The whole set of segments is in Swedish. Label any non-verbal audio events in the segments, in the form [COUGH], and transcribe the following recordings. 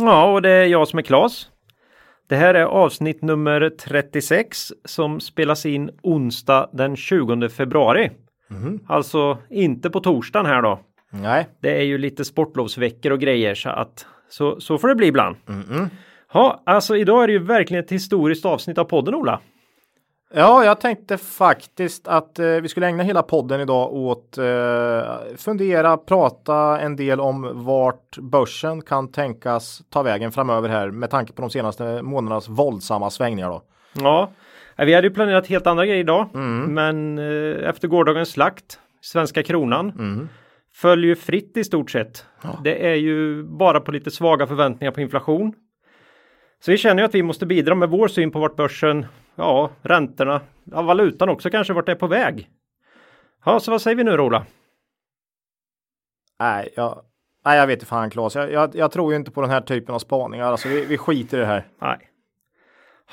Ja, och det är jag som är Klas. Det här är avsnitt nummer 36 som spelas in onsdag den 20 februari. Alltså inte på torsdagen här då. Nej, Det är ju lite sportlovsveckor och grejer så att så, så får det bli ibland. Ja, alltså idag är det ju verkligen ett historiskt avsnitt av podden Ola. Ja, jag tänkte faktiskt att eh, vi skulle ägna hela podden idag åt eh, fundera, prata en del om vart börsen kan tänkas ta vägen framöver här med tanke på de senaste månadernas våldsamma svängningar då. Ja, vi hade ju planerat helt andra grejer idag, men eh, efter gårdagens slakt, svenska kronan, följer ju fritt i stort sett. Det är ju bara på lite svaga förväntningar på inflation. Så vi känner ju att vi måste bidra med vår syn på vart börsen, ja, räntorna, ja, valutan också kanske vart det är på väg. Ja, så vad säger vi nu Rola? Nej, jag, nej, jag vet inte fan Claes. Jag, jag, jag tror ju inte på den här typen av spaningar. Alltså, vi, vi skiter i det här. Nej.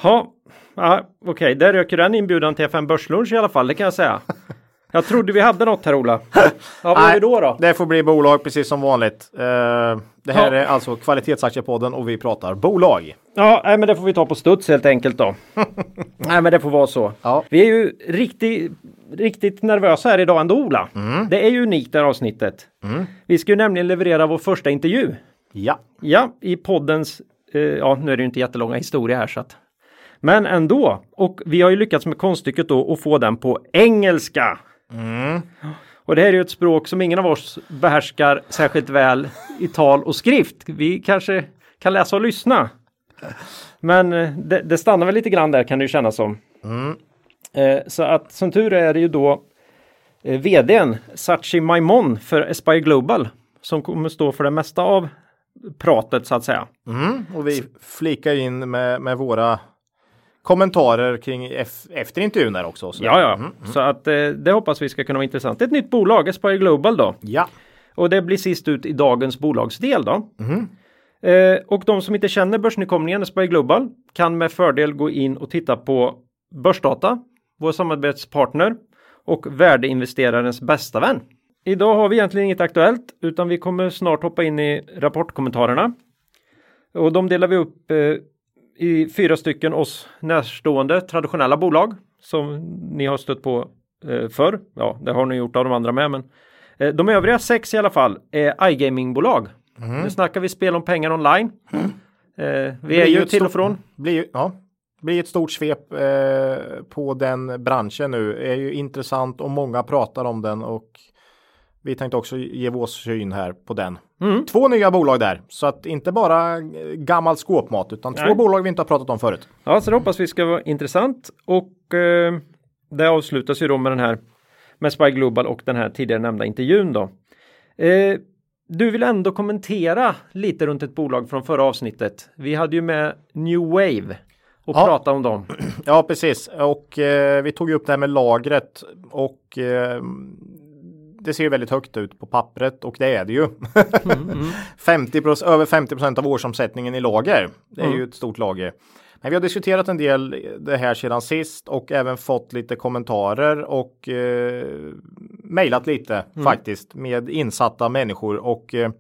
Ja, ja okej, där röker den inbjudan till FM Börslunch i alla fall, det kan jag säga. [LAUGHS] Jag trodde vi hade något här Ola. [LAUGHS] Ja, vad gör vi då då? Det får bli bolag precis som vanligt. Eh, det här Ja. är alltså kvalitetsaktiepodden och vi pratar bolag. Ja, nej, men det får vi ta på studs helt enkelt då. [LAUGHS] nej, men det får vara så. Ja. Vi är ju riktigt, riktigt nervösa här idag ändå, Ola. Det är ju unikt det här avsnittet. Vi ska ju nämligen leverera vår första intervju. Ja, Ja, i poddens, eh, ja, nu är det ju inte jättelånga historia här så att. Men ändå. Och vi har ju lyckats med konststycket då att få den på engelska. Och det här är ju ett språk som ingen av oss behärskar särskilt väl i tal och skrift. Vi kanske kan läsa och lyssna. Men eh, det, det stannar väl lite grann där kan det ju kännas som. Eh, så att som tur är det ju då eh, vdn Sachi Maimon för Aspire Global som kommer stå för det mesta av pratet så att säga. och vi flikar in med, med våra kommentarer kring ef- efter intervjun där också. Så. Ja, ja, så att eh, det hoppas vi ska kunna vara intressant. Det är ett nytt bolag, Aspire Global då. Ja, Och det blir sist ut i dagens bolagsdel då. Eh, och de som inte känner börsnykomlingen Aspire Global kan med fördel gå in och titta på Börsdata, vår samarbetspartner och värdeinvesterarens bästa vän. Idag har vi egentligen inget aktuellt utan vi kommer snart hoppa in i rapportkommentarerna. Och de delar vi upp eh, i fyra stycken oss närstående traditionella bolag som ni har stött på eh, förr. Ja, det har ni gjort av de andra med, men eh, de övriga sex i alla fall är iGamingbolag. Nu snackar vi spel om pengar online. Eh, vi är ju till och från. Blir, ja, blir ett stort svep eh, på den branschen nu. är ju intressant och många pratar om den och vi tänkte också ge vår syn här på den. Mm. Två nya bolag där, så att inte bara eh, gammal skåpmat utan två Nej. bolag vi inte har pratat om förut. Ja, så det hoppas vi ska vara intressant och eh, det avslutas ju då med den här med Spy Global och den här tidigare nämnda intervjun då. Eh, du vill ändå kommentera lite runt ett bolag från förra avsnittet. Vi hade ju med New Wave och Ja. prata om dem. [CLEARS THROAT] Ja, precis. Och eh, vi tog ju upp det här med lagret och eh, det ser ju väldigt högt ut på pappret och det är det ju. [LAUGHS] 50 över 50% av årsomsättningen i lager. Det är ju ett stort lager. Men vi har diskuterat en del det här sedan sist och även fått lite kommentarer och eh, mejlat lite faktiskt med insatta människor och eh,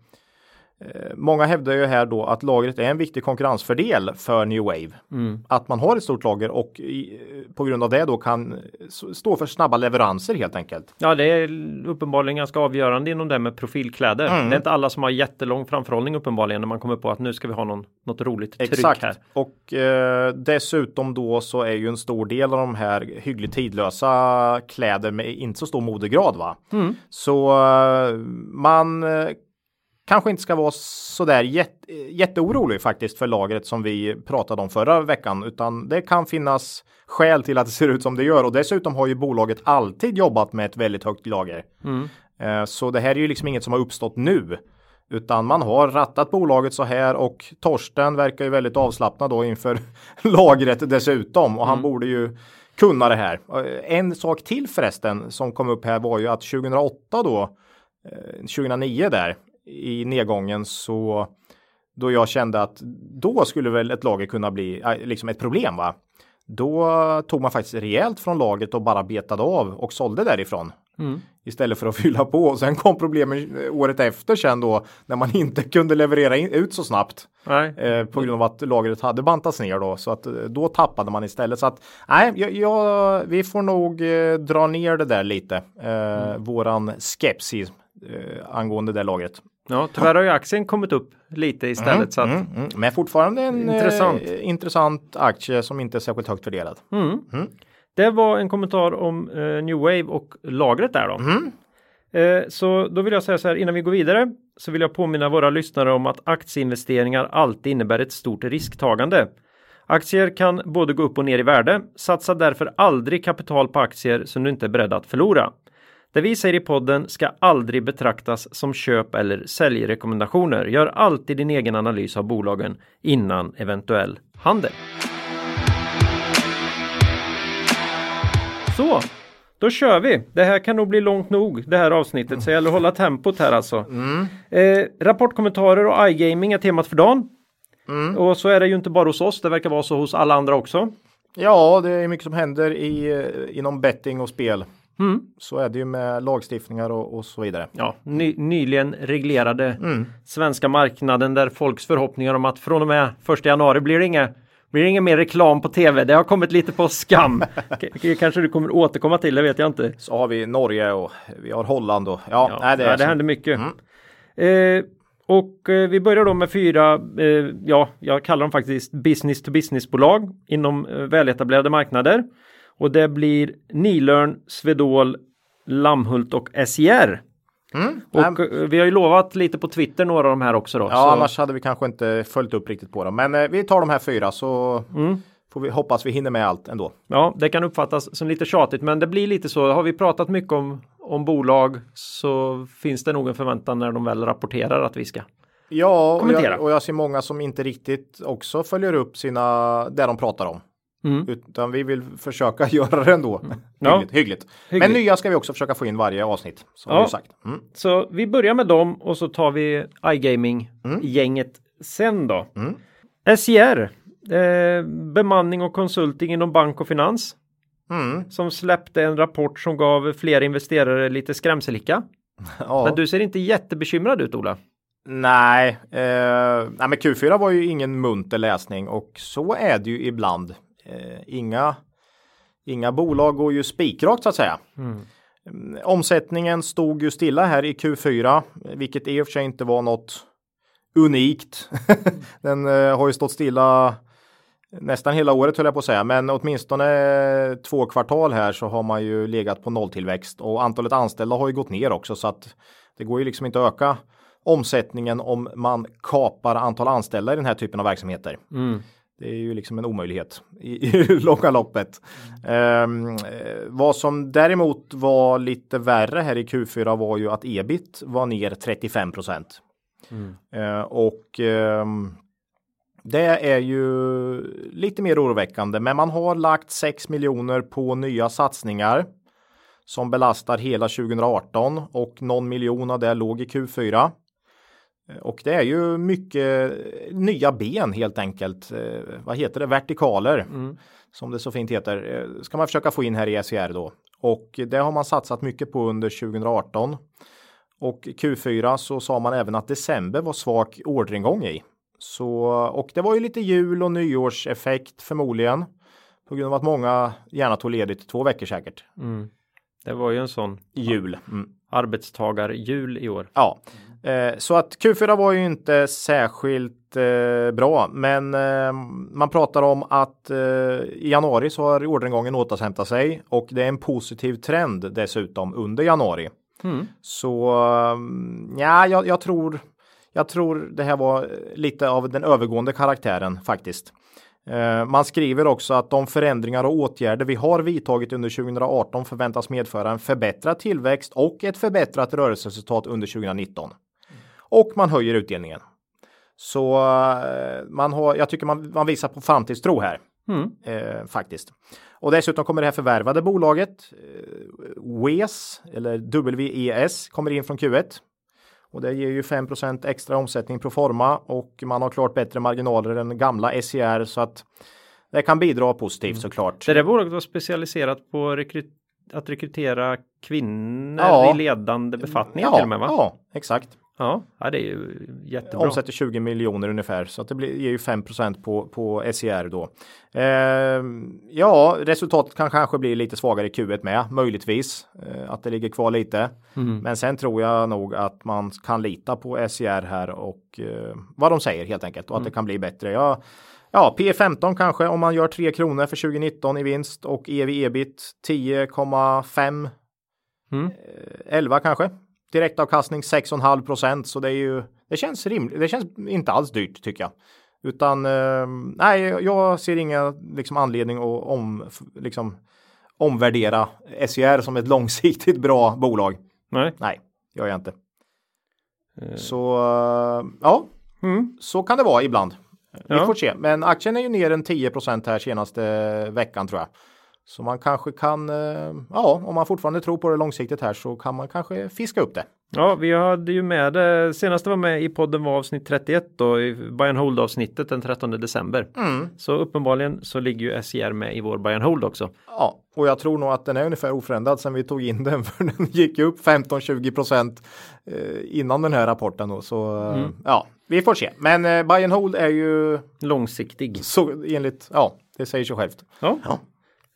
Många hävdar ju här då att lagret är en viktig konkurrensfördel för New Wave. Att man har ett stort lager och i, på grund av det då kan stå för snabba leveranser helt enkelt. Ja, det är uppenbarligen ganska avgörande inom det med profilkläder. Mm. Det är inte alla som har jättelång framförhållning uppenbarligen när man kommer på att nu ska vi ha någon, något roligt tryck Exakt. här. Och eh, dessutom då så är ju en stor del av de här hyggligt tidlösa kläder med inte så stor modegrad va. Mm. Så eh, man eh, kanske inte ska vara sådär jätte, jätteorolig faktiskt för lagret som vi pratade om förra veckan, utan det kan finnas skäl till att det ser ut som det gör och dessutom har ju bolaget alltid jobbat med ett väldigt högt lager. Mm. Eh, Så det här är ju liksom inget som har uppstått nu. Utan man har rattat bolaget så här och Torsten verkar ju väldigt avslappnad då inför [LAUGHS] lagret dessutom och han borde ju kunna det här. En sak till förresten som kom upp här var ju att 2008 då, 2009 där i nedgången så då jag kände att då skulle väl ett lager kunna bli liksom ett problem va. Då tog man faktiskt rejält från laget och bara betade av och sålde därifrån. Mm. Istället för att [LAUGHS] fylla på och sen kom problemen året efter sen då när man inte kunde leverera in, ut så snabbt. Eh, på grund av att lagret hade bantats ner då så att eh, då tappade man istället så att nej, jag, jag, vi får nog eh, dra ner det där lite. Eh, mm. Våran skepsis eh, angående det lagret. Ja, tyvärr har ju aktien kommit upp lite istället. Mm, så att... Mm, mm. Men fortfarande en intressant. Eh, intressant aktie som inte är särskilt högt värderad. Mm. Mm. Det var en kommentar om eh, New Wave och lagret där då. Mm. Eh, så då vill jag säga så här innan vi går vidare så vill jag påminna våra lyssnare om att aktieinvesteringar alltid innebär ett stort risktagande. Aktier kan både gå upp och ner i värde. Satsa därför aldrig kapital på aktier som du inte är beredd att förlora. Det vi säger i podden ska aldrig betraktas som köp eller säljrekommendationer. Gör alltid din egen analys av bolagen innan eventuell handel. Så, då kör vi. Det här kan nog bli långt nog det här avsnittet så det gäller att hålla tempot här alltså. Mm. Eh, rapportkommentarer och iGaming är temat för dagen. Mm. Och så är det ju inte bara hos oss, det verkar vara så hos alla andra också. Ja, det är mycket som händer i, eh, inom betting och spel. Mm. Så är det ju med lagstiftningar och, och så vidare. Ja, ny, nyligen reglerade mm. svenska marknaden där folks förhoppningar om att från och med första januari blir det inga blir det ingen mer reklam på tv? Det har kommit lite på skam. [LAUGHS] Kanske du kommer återkomma till, det vet jag inte. Så har vi Norge och vi har Holland och ja, ja nej, det, ja, det händer mycket. Mm. Eh, och eh, vi börjar då med fyra, eh, ja, jag kallar dem faktiskt business to business bolag inom eh, väletablerade marknader. Och det blir Nilörn, Svedol, Lammhult och SJR. Mm. Och äh, vi har ju lovat lite på Twitter några av de här också då. Ja, så... annars hade vi kanske inte följt upp riktigt på dem. Men eh, vi tar de här fyra så mm. får vi hoppas vi hinner med allt ändå. Ja, det kan uppfattas som lite tjatigt, men det blir lite så. Har vi pratat mycket om, om bolag så finns det nog en förväntan när de väl rapporterar att vi ska Ja, och jag, och jag ser många som inte riktigt också följer upp sina, det de pratar om. Mm. Utan vi vill försöka [LAUGHS] göra det ändå. Mm. [LAUGHS] Ja. Hyggligt, hyggligt. hyggligt, Men nya ska vi också förskäka få in varje avsnitt. Som ja. sagt. Mm. Så vi börjar med dem och så tar vi iGaming-gänget mm. sen då. Mm. SJR, eh, bemanning och konsulting inom bank och finans. Mm. Som släppte en rapport som gav fler investerare lite skrämselhicka. [LAUGHS] Ja. Men du ser inte jättebekymrad ut Ola. Nej, eh, nej men Q4 var ju ingen munter läsning och så är det ju ibland. Eh, inga, inga bolag går ju spikrakt så att säga. Mm. Omsättningen stod ju stilla här i Q4, vilket i och för sig inte var något unikt. [LAUGHS] Den eh, har ju stått stilla nästan hela året höll jag på att säga, men åtminstone två kvartal här så har man ju legat på nolltillväxt och antalet anställda har ju gått ner också så att det går ju liksom inte att öka omsättningen om man kapar antal anställda i den här typen av verksamheter. Mm. Det är ju liksom en omöjlighet i, [LAUGHS] i långa loppet. Mm. Um, vad som däremot var lite värre här i Q4 var ju att ebit var ner 35 procent. Mm. Uh, och um, det är ju lite mer oroväckande, men man har lagt 6 miljoner på nya satsningar som belastar hela 2018 och någon miljon av det låg i Q4. Och det är ju mycket nya ben helt enkelt. Eh, vad heter det? Vertikaler. Mm. Som det så fint heter. Eh, ska man försöka få in här i SCR då. Och det har man satsat mycket på under 2018. Och Q4 så sa man även att december var svag orderingång i. Så, och det var ju lite jul och nyårseffekt förmodligen. På grund av att många gärna tog ledigt två veckor säkert. Mm. Det var ju en sån jul. Mm. Arbetstagarjul i år. Ja, Eh, så att Q4 var ju inte särskilt eh, bra, men eh, man pratar om att i januari så har orderingången återhämtat sig och det är en positiv trend dessutom under januari. Mm. Så ja, jag, jag, tror jag tror det här var lite av den övergående karaktären faktiskt. Man skriver också att de förändringar och åtgärder vi har vidtagit under 2018 förväntas medföra en förbättrad tillväxt och ett förbättrat rörelseresultat under 2019. och man höjer utdelningen. Så eh, man har, jag tycker man, man visar på framtidstro här. Mm. Eh, faktiskt. Och dessutom kommer det här förvärvade bolaget eh, WES eller WES kommer in från Q1. Och det ger ju 5% extra omsättning pro forma och man har klart bättre marginaler än gamla SCR så att det kan bidra positivt Mm. såklart. Det där bolaget var specialiserat på rekry- att rekrytera kvinnor Ja. i ledande befattningar ja, till och med va? ja, exakt. Ja, det är ju jättebra. Omsätter 20 miljoner ungefär så att det blir, ger ju 5 på, på SCR då. Eh, ja, resultatet kan kanske bli lite svagare i Q1 med, möjligtvis eh, att det ligger kvar lite. Mm. Men sen tror jag nog att man kan lita på SCR här och eh, vad de säger helt enkelt och att det kan bli bättre. Ja, ja, P15 kanske om man gör 3 kronor för 2019 i vinst och EV ebit 10,5 Mm. 11 kanske. Direktavkastning 6,5 procent så det är ju det känns rimligt. Det känns inte alls dyrt tycker jag. Utan eh, nej, jag ser inga liksom anledning att om, liksom, omvärdera SCR som ett [LAUGHS] långsiktigt bra bolag. Nej. Nej, gör jag inte. Eh, Så eh, ja, Mm. så kan det vara ibland. Vi Ja. får se, men aktien är ju ner en 10 här senaste veckan tror jag. Så man kanske kan, eh, ja, om man fortfarande tror på det långsiktigt här så kan man kanske fiska upp det. Ja, vi hade ju med det. Senaste var med i podden var avsnitt 31 då i buy and hold avsnittet den 13 december. Mm. Så uppenbarligen så ligger ju SCR med i vår buy and hold också. Ja, och jag tror nog att den är ungefär oförändrad sen vi tog in den [LAUGHS] för den gick ju upp 15-20 procent eh, innan den här rapporten då. Så eh, Mm. ja, vi får se. Men buy and hold är ju Långsiktig. så enligt, ja, det säger sig självt. Ja. Ja.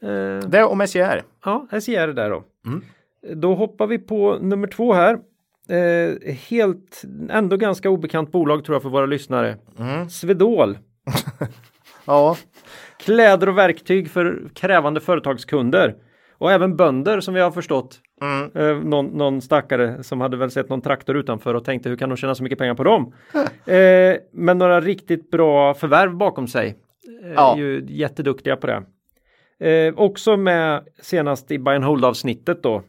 Eh, Det om SCR. ja, SCR där då. Mm. Då hoppar vi på nummer två här. Eh, helt, ändå ganska obekant bolag tror jag för våra lyssnare. Mm. Swedol. [LAUGHS] Ja, Kläder och verktyg för krävande företagskunder. Och även bönder som vi har förstått. mm. Eh, någon, någon stackare som hade väl sett någon traktor utanför och tänkte hur kan de tjäna så mycket pengar på dem? [LAUGHS] eh, men några riktigt bra förvärv bakom sig. Eh, Ja. Är ju jätteduktiga på det. Eh, också med senast i buy and hold avsnittet då.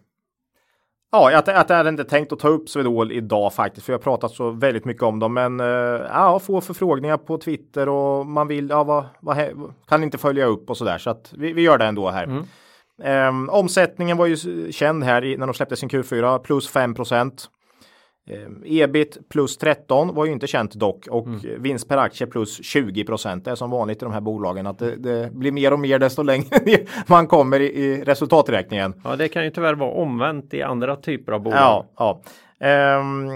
Ja, jag, jag hade inte tänkt att ta upp Swedol idag faktiskt, för jag har pratat så väldigt mycket om dem. Men eh, ja, få förfrågningar på Twitter och man vill, ja, vad, vad, kan inte följa upp och så där. Så att vi, vi gör det ändå här. Mm. Ehm, omsättningen var ju känd här i, när de släppte sin Q4, plus 5 procent. Ehm, ebit plus 13 var ju inte känt dock och Mm. eh, vinst per aktie plus 20 procent. Det är som vanligt i de här bolagen att det, det blir mer och mer desto längre [LAUGHS] man kommer i, i resultaträkningen. Ja, det kan ju tyvärr vara omvänt i andra typer av bolag. Ja, ja. Ehm,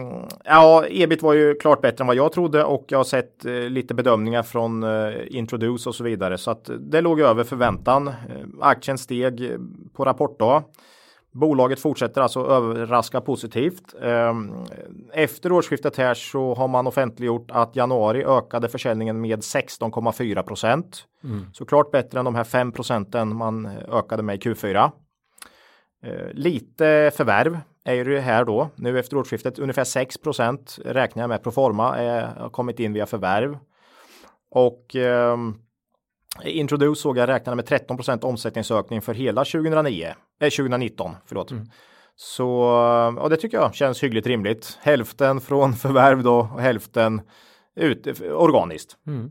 ja, ebit var ju klart bättre än vad jag trodde och jag har sett eh, lite bedömningar från eh, Introduce och så vidare så att det låg över förväntan. Eh, aktien steg eh, på rapportdag. Bolaget fortsätter alltså överraska positivt. Ehm, efter årsskiftet här så har man offentliggjort att januari ökade försäljningen med 16,4 procent. Såklart bättre än de här 5 procenten man ökade med i Q4. Eh, lite förvärv är det här då. Nu efter årsskiftet ungefär 6 räknar jag med proforma är, har kommit in via förvärv. Och ehm, Introduce såg jag räknade med 13% omsättningsökning för hela 2009, eh, 2019. Förlåt. Så och det tycker jag känns hyggligt rimligt. Hälften från förvärv då och hälften ut, organiskt. Mm.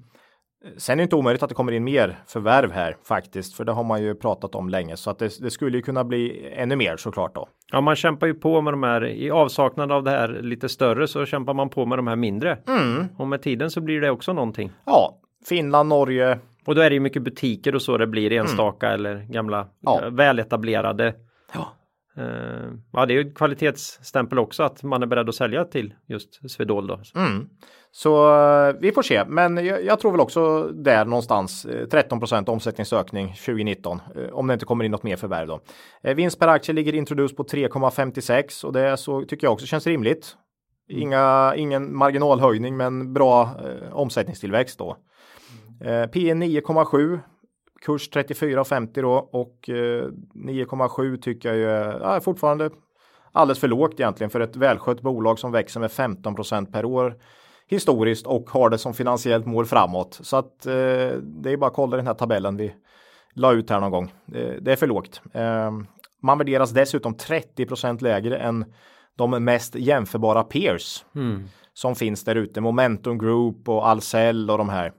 Sen är det inte omöjligt att det kommer in mer förvärv här faktiskt, för det har man ju pratat om länge så att det, det skulle ju kunna bli ännu mer såklart då. Ja, man kämpar ju på med de här i avsaknad av det här lite större så kämpar man på med de här mindre. Mm. Och med tiden så blir det också någonting. Ja, Finland, Norge. Och då är det ju mycket butiker och så det blir enstaka eller gamla Mm. Ja. eh, väletablerade. Ja. Eh, ja, det är ju kvalitetsstämpel också att man är beredd att sälja till just Swedol då. Mm. Så eh, vi får se, men jag, jag tror väl också där någonstans eh, 13% omsättningsökning 2019 eh, om det inte kommer in något mer förvärv då. Vinst per aktie ligger introduce på 3,56 och det så tycker jag också känns rimligt. Inga, ingen marginalhöjning men bra eh, omsättningstillväxt då. Eh, P 9,7 kurs 34,50 då och eh, 9,7 tycker jag är ja, fortfarande alldeles för lågt egentligen för ett välskött bolag som växer med 15% per år historiskt och har det som finansiellt mål framåt. Så att eh, det är bara att kolla den här tabellen vi la ut här någon gång. Det, det är för lågt. Eh, man värderas dessutom 30% lägre än de mest jämförbara peers. Mm. som finns där ute, Momentum Group och Ahlsell och de här.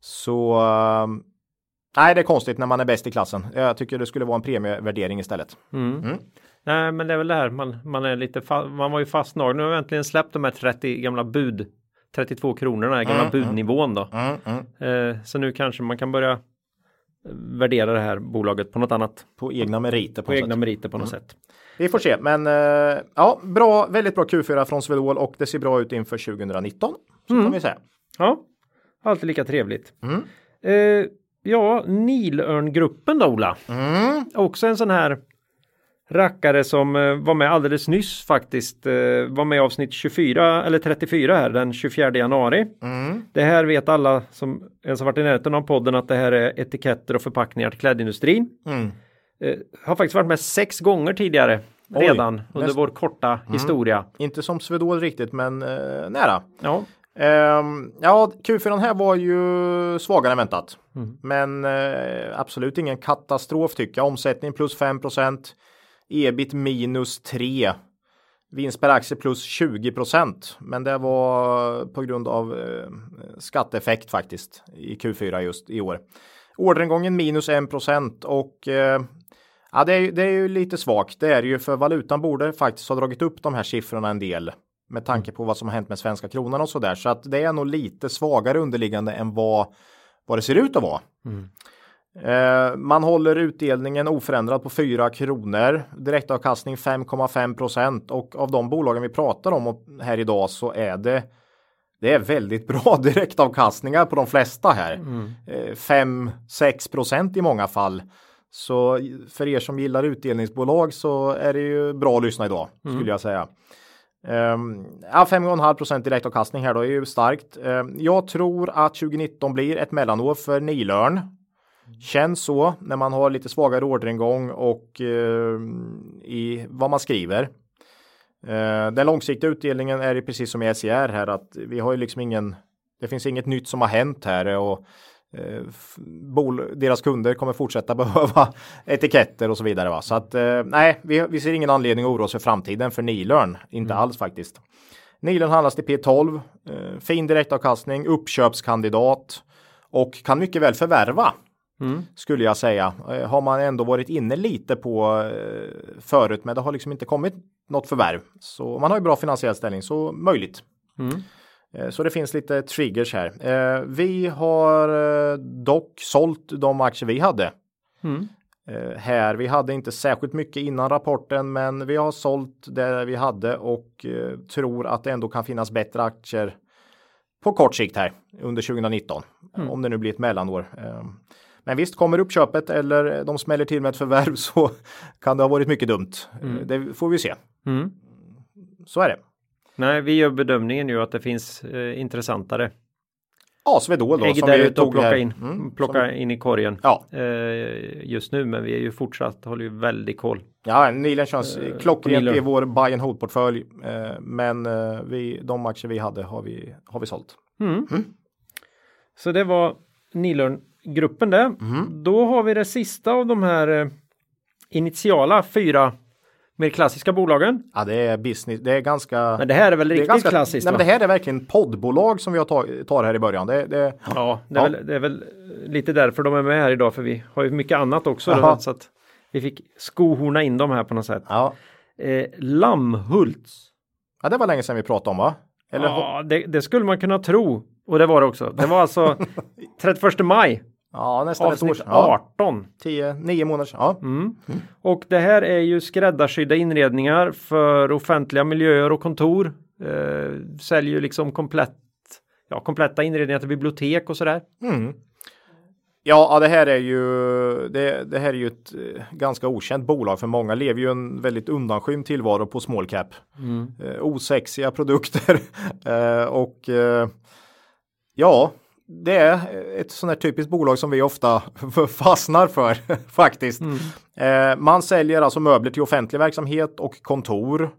Så uh, nej, det är konstigt när man är bäst i klassen. Jag tycker det skulle vara en premievärdering istället. Mm. Mm. Nej, men det är väl det här man, man är lite man var ju fastnagen. Nu har vi äntligen släppt de här 30 gamla bud 32 kronorna, gamla mm, budnivån då. Mm, mm. Eh, så nu kanske man kan börja värdera det här bolaget på något annat. På egna meriter. På, på egna sätt. meriter på något mm. sätt. Vi får se, men eh, ja, bra, väldigt bra Q4 från Swedol och det ser bra ut inför 2019. Så mm. kan vi säga. Ja, alltid lika trevligt. Mm. Eh, ja, Nilörngruppen då Ola. Mm. Också en sån här rackare som eh, var med alldeles nyss faktiskt. Eh, var med i avsnitt 24 eller 34 här den 24 januari. Mm. Det här vet alla som ens har varit i närheten av podden att det här är etiketter och förpackningar till klädindustrin. Mm. Eh, har faktiskt varit med sex gånger tidigare Oj, redan under näst... vår korta mm. historia. Inte som Swedol riktigt men eh, nära. Ja. Um, ja, Q4 här var ju svagare än väntat. Mm. Men uh, absolut ingen katastrof tycker jag. Omsättning plus 5% ebit minus 3. Vinst per aktie plus 20% Men det var på grund av uh, skatteeffekt faktiskt i Q4 just i år. Orderingången minus 1 och uh, Ja, det är, det är ju lite svagt. Det är ju för valutan borde faktiskt ha dragit upp de här siffrorna en del med tanke på vad som har hänt med svenska kronan och så där. Så att det är nog lite svagare underliggande än vad, vad det ser ut att vara. Mm. Eh, man håller utdelningen oförändrad på 4 kronor. Direktavkastning 5,5 procent och av de bolagen vi pratar om här idag så är det det är väldigt bra [LAUGHS] direktavkastningar på de flesta här. Mm. 5-6 eh, procent i många fall. Så för er som gillar utdelningsbolag så är det ju bra att lyssna idag mm. skulle jag säga. Um, ja, 5,5 procent direktavkastning här då är ju starkt. Um, jag tror att 2019 blir ett mellanår för Nilörn. Känns så när man har lite svagare orderingång och uh, i vad man skriver. Uh, den långsiktiga utdelningen är det precis som i SCR e här att vi har ju liksom ingen. Det finns inget nytt som har hänt här och Eh, deras kunder kommer fortsätta [LAUGHS] behöva etiketter och så vidare. Va? Så att eh, nej, vi, vi ser ingen anledning att oroa oss för framtiden för Nilörn. Inte mm. alls faktiskt. Nilörn handlas till P12, eh, fin direktavkastning, uppköpskandidat och kan mycket väl förvärva. Mm. Skulle jag säga. Har man ändå varit inne lite på förut men det har liksom inte kommit något förvärv. Så man har ju bra finansiell ställning så möjligt. Mm. Eh, så det finns lite triggers här. Eh, vi har eh, dock sålt de aktier vi hade. Mm. Här, vi hade inte särskilt mycket innan rapporten, men vi har sålt det vi hade och tror att det ändå kan finnas bättre aktier på kort sikt här under 2019. Mm. Om det nu blir ett mellanår. Men visst, kommer uppköpet eller de smäller till med ett förvärv [LAUGHS] så kan det ha varit mycket dumt. Mm. Det får vi se. Mm. Så är det. Nej, vi gör bedömningen ju att det finns eh, intressantare. Ja, Swedol då. Ägg som där vi ute och plocka, in, mm, plocka som... in i korgen. Ja. Eh, just nu, men vi är ju fortsatt, håller ju väldigt koll. Ja, Nilen känns eh, klockrent i vår buy and hold portfölj. Eh, men eh, vi, de aktier vi hade har vi, har vi sålt. Mm. Mm. Så det var Nilörn-gruppen där. Mm. Då har vi det sista av de här eh, initiala fyra mer klassiska bolagen? Ja, det är business. Det är ganska. Men det här är väl riktigt ganska, klassiskt? Nej, men det här är verkligen poddbolag som vi har tar här i början. Det, det, ja, det är, ja. Väl, det är, Väl, lite därför de är med här idag, för vi har ju mycket annat också. Då, så att vi fick skohorna in dem här på något sätt. Ja. Eh, Lammhults. Ja, det var länge sedan vi pratade om va? Eller... Ja, det, det skulle man kunna tro. Och det var det också. Det var alltså [LAUGHS] 31 maj Ja, nästan ett år sedan. 18. 10, 9 månader sedan. Ja. Mm. Mm. Och det här är ju skräddarsydda inredningar för offentliga miljöer och kontor. Eh, säljer ju liksom komplett, ja, kompletta inredningar till bibliotek och sådär. Mm. Ja, det här är ju det, det, här är ju ett eh, ganska okänt bolag för många lever ju en väldigt undanskymd tillvaro på small cap. Mm. Eh, osexiga produkter [LAUGHS] eh, och eh, ja, det är ett sånt här typiskt bolag som vi ofta [LAUGHS] fastnar för [LAUGHS] faktiskt. Mm. Eh, man säljer alltså möbler till offentlig verksamhet och kontor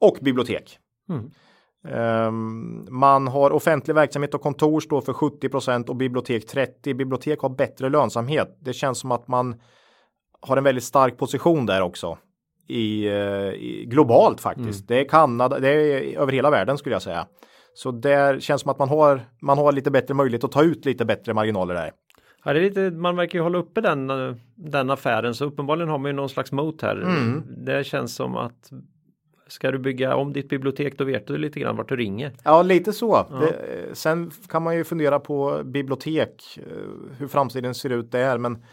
och bibliotek. Mm. Eh, man har offentlig verksamhet och kontor står för 70% och bibliotek 30. Bibliotek har bättre lönsamhet. Det känns som att man har en väldigt stark position där också. I, eh, i globalt faktiskt. Mm. Det är Kanada, det är över hela världen skulle jag säga. Så där känns som att man har, man har lite bättre möjlighet att ta ut lite bättre marginaler där. Ja, det är lite, man verkar ju hålla uppe den, den affären så uppenbarligen har man ju någon slags mot här. Mm. Det känns som att ska du bygga om ditt bibliotek då vet du lite grann vart du ringer. Ja, lite så. Det, sen kan man ju fundera på bibliotek, eh, hur framtiden ser ut där, men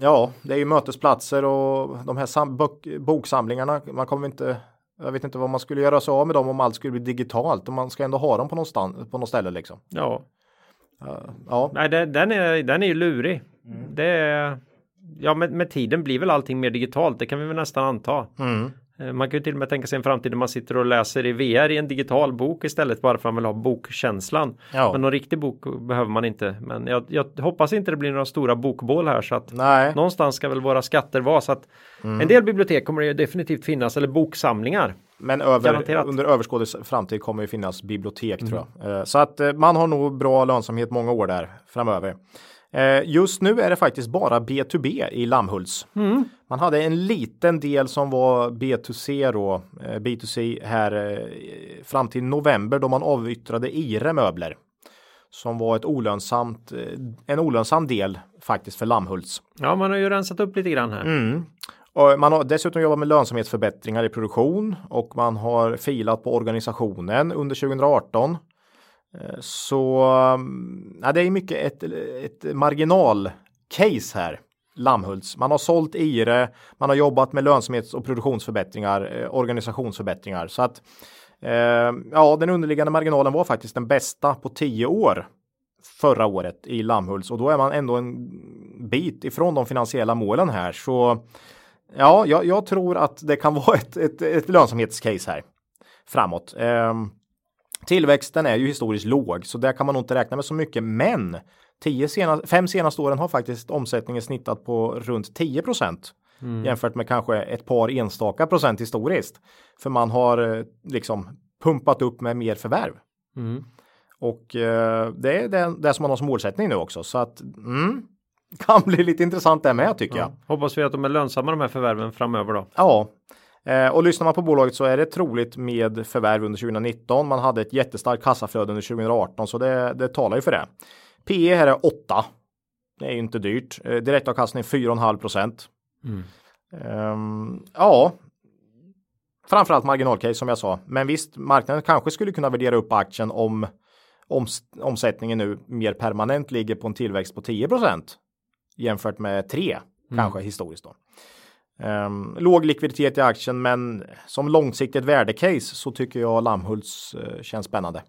ja, det är ju mötesplatser och de här sam- bok, boksamlingarna. Man kommer inte. Jag vet inte vad man skulle göra sig av med dem om allt skulle bli digitalt och man ska ändå ha dem på någonstans på något ställe liksom. Ja, Ja, nej, den, den, är, den är ju lurig. Det är, ja, med, med tiden blir väl allting mer digitalt. Det kan vi väl nästan anta. mm. Eh, Man kan ju till och med tänka sig en framtid där man sitter och läser i VR i en digital bok istället bara för att man vill ha bokkänslan. Ja. Men någon riktig bok behöver man inte. Men jag, jag hoppas inte det blir några stora bokbål här så att nej, någonstans ska väl våra skatter vara så att en del bibliotek kommer det ju definitivt finnas eller boksamlingar. men över, under överskådlig framtid kommer det finnas bibliotek tror jag. Eh, Så att eh, man har nog bra lönsamhet många år där framöver. Eh, Just nu är det faktiskt bara B2B i Lammhults. Man hade en liten del som var B2C då, eh, B2C här eh, fram till november då man avyttrade Ire möbler. Som var ett olönsamt, en olönsam del faktiskt för Lammhults. Ja, man har ju rensat upp lite grann här. Och man har dessutom jobbat med lönsamhetsförbättringar i produktion och man har filat på organisationen under 2018. Eh, så mm, ja, det är mycket ett, ett marginalcase här. Lammhults. Man har sålt Ire, man har jobbat med lönsamhets och produktionsförbättringar, eh, organisationsförbättringar. Så att eh, ja, den underliggande marginalen var faktiskt den bästa på tio år förra året i Lammhults och då är man ändå en bit ifrån de finansiella målen här. Så ja, jag, jag tror att det kan vara ett, ett, ett lönsamhetscase här framåt. Ehm, tillväxten är ju historiskt låg, så där kan man nog inte räkna med så mycket. Men tio sena, fem senaste åren har faktiskt omsättningen snittat på runt 10 procent jämfört med kanske ett par enstaka procent historiskt. För man har eh, liksom pumpat upp med mer förvärv. Mm. Och eh, det är det, det som man har som målsättning nu också. Så att mm, [LAUGHS] kan bli lite intressant det med tycker jag. Ja. Hoppas vi att de är lönsamma de här förvärven framöver då. Ja, eh, och lyssnar man på bolaget så är det troligt med förvärv under 2019. Man hade ett jättestarkt kassaflöde under 2018 så det, det talar ju för det. PE här är 8. Det är ju inte dyrt. Eh, direktavkastning 4,5 procent. Ehm, ja, framförallt marginalcase som jag sa. Men visst, marknaden kanske skulle kunna värdera upp aktien om oms omsättningen nu mer permanent ligger på en tillväxt på 10% jämfört med 3 kanske historiskt då. Ehm, låg likviditet i aktien, men som långsiktigt värdecase så tycker jag Lammhults eh, känns spännande.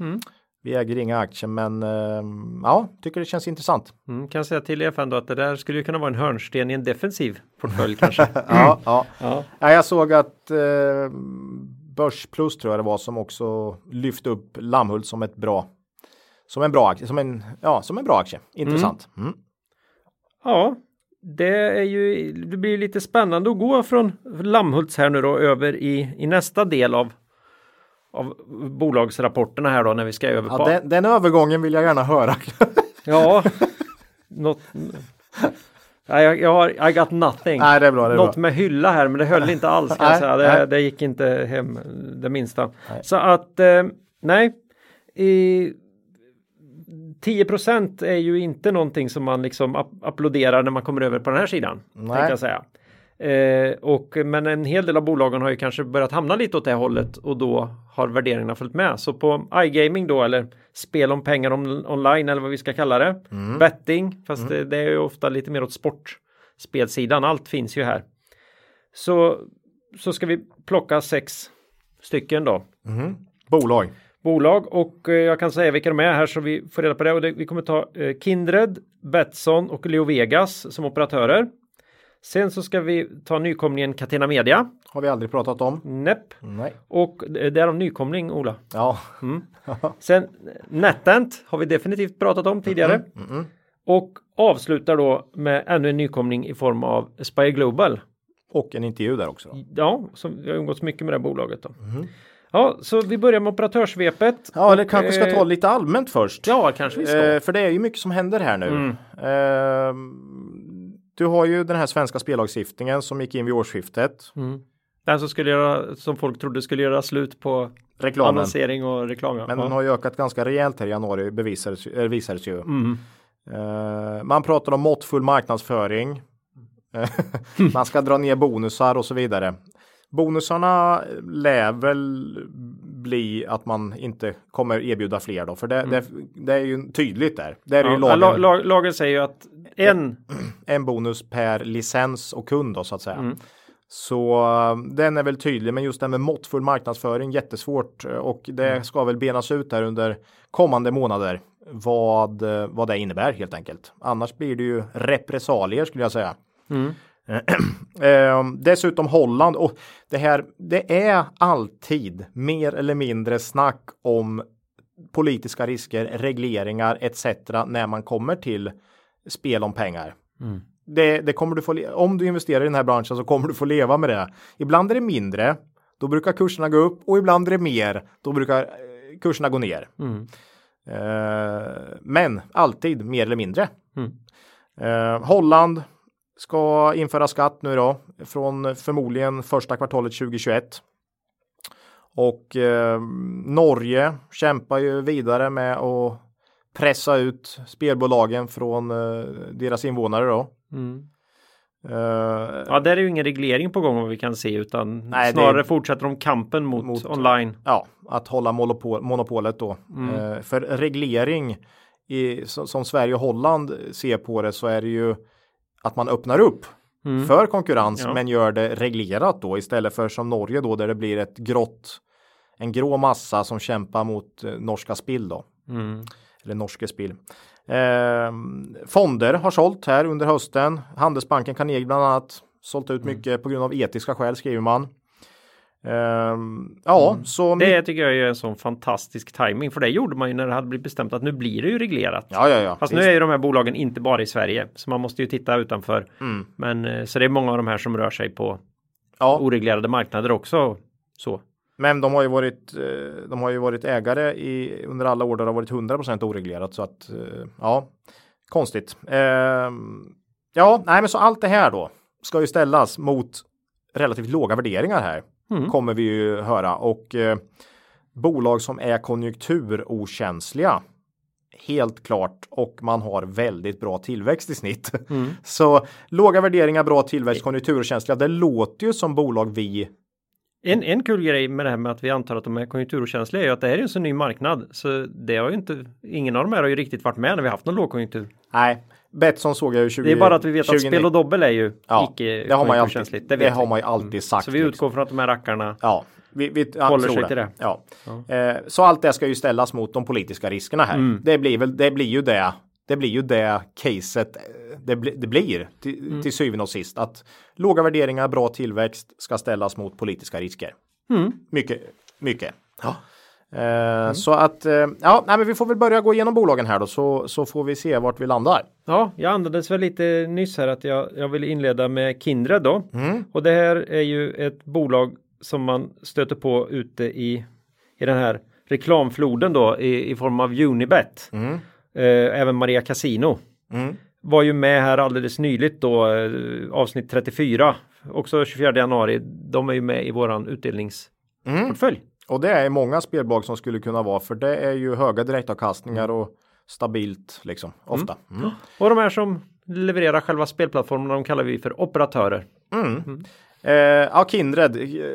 Mm. Vi äger inga aktier, men ehm, ja, tycker det känns intressant. Mm, kan säga till er ändå att det där skulle ju kunna vara en hörnsten i en defensiv portfölj kanske. [LAUGHS] Ja, ja. Ja. Ja, jag såg att eh, Börsplus tror jag det var som också lyfte upp Lammhult som ett bra som en bra aktie, som en, ja, som en bra aktie. Intressant. Mm. Ja, det är ju, det blir lite spännande att gå från Lammhults här nu då över i, i nästa del av, av bolagsrapporterna här då när vi ska över på. Ja, den, den övergången vill jag gärna höra. [LAUGHS] Ja, något. Nej, jag, jag har, I got nothing. Nej, det är bra. Det är Något bra. med hylla här, men det höll inte alls. Kan jag Nej, säga. Det, nej. det gick inte hem det minsta. Så att eh, nej. I, 10% är ju inte någonting som man liksom ap- applåderar när man kommer över på den här sidan. Nej. Säga. Eh, och, men en hel del av bolagen har ju kanske börjat hamna lite åt det hållet och då har värderingarna följt med. Så på iGaming då eller spel om pengar on, online eller vad vi ska kalla det. Betting, fast det, det är ju ofta lite mer åt sportspelsidan. Allt finns ju här. Så, så ska vi plocka sex stycken då Bolag. Bolag och eh, jag kan säga vilka de är här så vi får reda på det. Och det vi kommer ta eh, Kindred, Betsson och Leo Vegas som operatörer. Sen så ska vi ta nykomlingen Catena Media. Har vi aldrig pratat om. NEP. Nej. Och det det är om nykomling Ola. Ja. [LAUGHS] Sen NetEnt har vi definitivt pratat om tidigare. Och avslutar då med ännu en nykomling i form av Spire Global. Och en intervju där också. Då. Ja, som vi har umgåtts mycket med det bolaget då. Ja, så vi börjar med operatörsvepet. Ja, eller kanske ska eh, ta lite allmänt först. Ja, kanske vi ska. Eh, för det är ju mycket som händer här nu. Mm. Eh, du har ju den här svenska spellagstiftningen som gick in vid årsskiftet. Mm. Den som, skulle göra, som folk trodde skulle göra slut på Reklamen. annonsering och reklam. Men ja. den har ju ökat ganska rejält här i januari bevisades, äh, visades ju. Mm. Eh, man pratar om måttfull marknadsföring. Eh, [LAUGHS] [LAUGHS] man ska dra ner bonusar och så vidare. Bonusarna lär väl bli att man inte kommer erbjuda fler då, för det, det, det är ju tydligt där. Det är ju Mm. Ja, lagen, la- lag- lagen säger ju att en [CLEARS THROAT] en bonus per licens och kund då så att säga. Mm. Så eh, den är väl tydlig, men just det med måttfull marknadsföring jättesvårt eh, och det Mm. ska väl benas ut här under kommande månader vad, eh, vad det innebär helt enkelt. Annars blir det ju repressalier skulle jag säga. Mm. Eh, [CLEARS THROAT] dessutom Holland och det här, det är alltid mer eller mindre snack om politiska risker, regleringar etc. när man kommer till spel om pengar. Mm. Det, det kommer du få, om du investerar i den här branschen så kommer du få leva med det. Ibland är det mindre, då brukar kurserna gå upp och ibland är det mer, då brukar eh, kurserna gå ner. Mm. Eh, men alltid mer eller mindre. Mm. Eh, Holland ska införa skatt nu då från förmodligen första kvartalet 2021. Och eh, Norge kämpar ju vidare med att pressa ut spelbolagen från eh, deras invånare då. Mm. Eh, Ja, där är ju ingen reglering på gång vad vi kan se utan Nej, det- snarare fortsätter de kampen mot, Mot- online. ja, att hålla monopol, monopolet då. Mm. Eh, för reglering i, som, som Sverige och Holland ser på det så är det ju att man öppnar upp Mm. för konkurrens Ja. men gör det reglerat då istället för som Norge då där det blir ett grått en grå massa som kämpar mot eh, norska spill då Mm. eller norske spill. Eh, fonder har sålt här under hösten. Handelsbanken Carnegie bland annat sålt ut Mm. mycket på grund av etiska skäl skriver man. Ehm, ja, så Det tycker jag är en sån fantastisk timing för det gjorde man ju när det hade blivit bestämt att nu blir det ju reglerat. Ja, ja, ja. Fast nu visst. är ju de här bolagen inte bara i Sverige så man måste ju titta utanför. Mm. Men eh, så det är många av de här som rör sig på Ja, oreglerade marknader också. Så. men de har ju varit, eh, de har ju varit ägare i, under alla år där det har varit 100% oreglerat så att eh, ja, konstigt. Ehm, ja, nej, men så allt det här då ska ju ställas mot relativt låga värderingar här Mm. kommer vi ju höra och eh, bolag som är konjunkturokänsliga helt klart och man har väldigt bra tillväxt i snitt. Mm. [LAUGHS] Så låga värderingar, bra tillväxt, konjunkturkänsliga. Det låter ju som bolag vi En, en kul grej med det här med att vi antar att de är konjunkturokänsliga är ju att det här är en så ny marknad. Så det har ju inte, ingen av de här har ju riktigt varit med när vi haft någon lågkonjunktur. Nej, Betsson såg jag ju 20, Det är bara att vi vet att 20 spel och dobbel är ju ja, icke det har man ju alltid, det, vet har man ju alltid sagt. Så vi liksom. utgår från att de här rackarna Ja, vi, vi ja, Håller sig till det. Ja. Eh, så allt det ska ju ställas mot de politiska riskerna här. Mm. Det blir väl, det blir ju det. Det blir ju det caset eh, det, bli, det blir till, Mm. till syvende och sist att låga värderingar, bra tillväxt ska ställas mot politiska risker. Mm. Mycket, mycket. Ja. Eh, Så att eh, ja, nej, men vi får väl börja gå igenom bolagen här då så, så får vi se vart vi landar. Ja, jag andades väl lite nyss här att jag, jag vill inleda med Kindred då. Mm. Och det här är ju ett bolag som man stöter på ute i, i den här reklamfloden då i, i form av Unibet. Mm. Eh, även Maria Casino Mm. var ju med här alldeles nyligt då eh, avsnitt 34 också 24 januari. De är ju med i våran utdelningsportfölj. Mm. Och det är många spelbolag som skulle kunna vara för det är ju höga direktavkastningar och stabilt liksom ofta. Mm. Och de här som levererar själva spelplattformen de kallar vi för operatörer. Mm. Eh, ja, Kindred,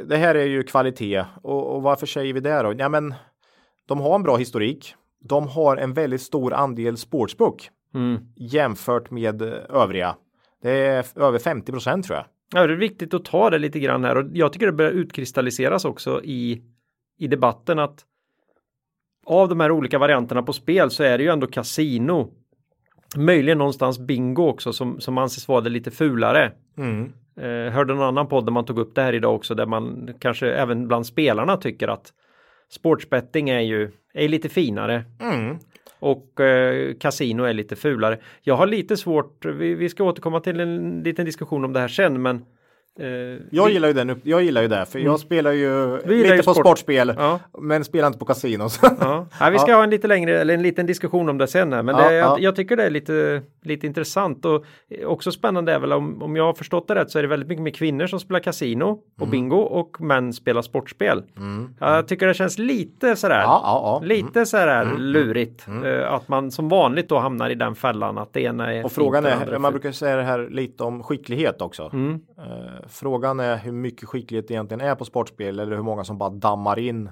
det här är ju kvalitet och, och varför säger vi det då? Ja, men de har en bra historik. De har en väldigt stor andel sportsbook Mm. jämfört med övriga. Det är över 50 procent tror jag. Ja, det är viktigt att ta det lite grann här och jag tycker det börjar utkristalliseras också i, i debatten att av de här olika varianterna på spel så är det ju ändå kasino. Möjligen någonstans bingo också som, som anses vara det lite fulare. Mm. Eh, hörde någon annan podd där man tog upp det här idag också där man kanske även bland spelarna tycker att sportsbetting är ju är lite finare Mm. och eh, kasino är lite fulare. Jag har lite svårt, vi, vi ska återkomma till en liten diskussion om det här sen men eh, Jag vi- gillar ju den, jag gillar ju det för jag spelar ju Mm. Vi gillar lite ju på sport. sportspel Ja. men spelar inte på kasinos. Ja. [LAUGHS] Ja, vi ska ha en lite längre eller en liten diskussion om det sen här, men Ja, det, jag, ja. jag tycker det är lite, lite intressant och också spännande är väl om, om jag har förstått det rätt så är det väldigt mycket mer kvinnor som spelar kasino och Mm. bingo och män spelar sportspel. Jag tycker det känns lite sådär, Ja, ja, ja. lite sådär lurigt eh, att man som vanligt då hamnar i den fällan att det ena är Och frågan är, man brukar säga det här lite om skicklighet också. Mm. Frågan är hur mycket skicklighet det egentligen är på sportspel eller hur många som bara dammar in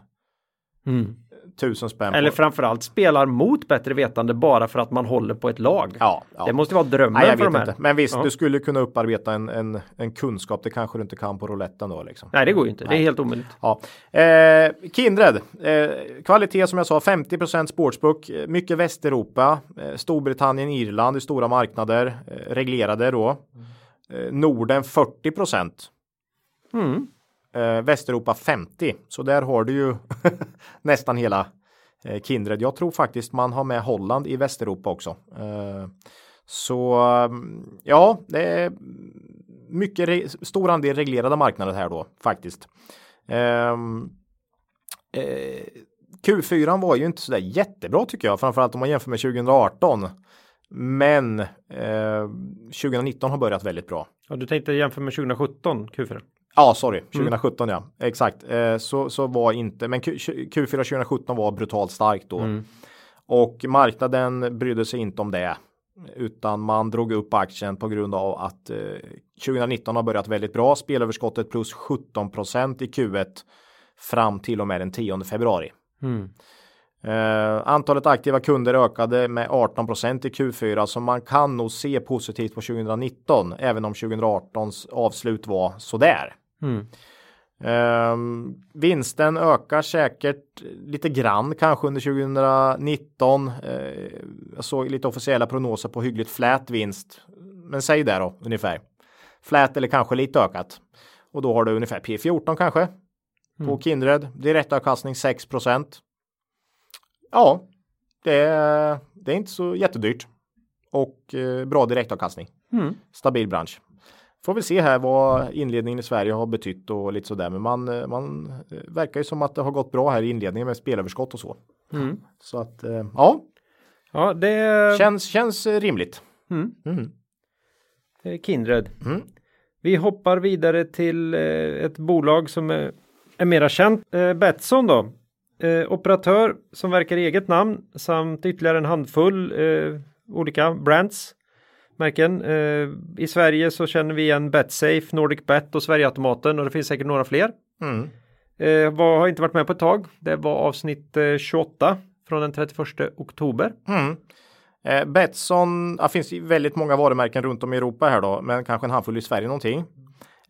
Mm. tusen spänn. Eller på. framförallt spelar mot bättre vetande bara för att man håller på ett lag. Ja, ja. Det måste vara drömmen Nej, jag för vet de här. inte. Men visst, Ja. du skulle kunna upparbeta en, en, en kunskap. Det kanske du inte kan på rouletten då liksom. Nej, det går ju inte. Det Nej. är helt omöjligt. Ja. Eh, Kindred, eh, kvalitet som jag sa 50 sportsbook, eh, mycket Västeuropa, eh, Storbritannien, Irland i stora marknader, eh, reglerade då. Eh, Norden 40 Mm. eh, Västeuropa 50 så där har du ju [LAUGHS] nästan hela eh, Kindred. Jag tror faktiskt man har med Holland i Västeuropa också. Eh, så mm, ja, det är mycket re- stor andel reglerade marknader här då faktiskt. Ehm, eh, Q4 var ju inte sådär jättebra tycker jag, framförallt om man jämför med 2018. Men eh, 2019 har börjat väldigt bra. Ja, du tänkte jämföra med 2017 Q4? Ja, sorry, 2017 ja, exakt. Eh, så, så var inte, men Q, Q4 2017 var brutalt starkt då. Och marknaden brydde sig inte om det. Utan man drog upp aktien på grund av att eh, 2019 har börjat väldigt bra. Spelöverskottet plus 17% i Q1 fram till och med den 10 februari. Mm. Eh, antalet aktiva kunder ökade med 18% i Q4 så man kan nog se positivt på 2019 även om 2018s avslut var sådär. Mm. Ehm, vinsten ökar säkert lite grann kanske under 2019. Eh, jag såg lite officiella prognoser på hyggligt flät vinst. Men säg det då ungefär. Flät eller kanske lite ökat. Och då har du ungefär P14 kanske. På Kindred. Direktavkastning 6 Ja, det är, det är inte så jättedyrt. Och eh, bra direktavkastning. Mm. Stabil bransch. Får vi se här vad inledningen i Sverige har betytt och lite sådär. Men man, eh, man eh, verkar ju som att det har gått bra här i inledningen med spelöverskott och så. Mm. Så att eh, ja, Ja, det känns, känns rimligt. mm. Mm. Kindred. Mm. Vi hoppar vidare till eh, ett bolag som är, är mera känt. Betsson då. Eh, operatör som verkar i eget namn samt ytterligare en handfull eh, olika brands. Märken. Eh, I Sverige så känner vi igen Betsafe, Nordic Bet och Sverigeautomaten och det finns säkert några fler. Mm. Eh, vad har inte varit med på ett tag. Det var avsnitt eh, 28 från den 31 oktober. Mm. Eh, Betsson, det finns väldigt många varumärken runt om i Europa här då, men kanske en handfull i Sverige någonting.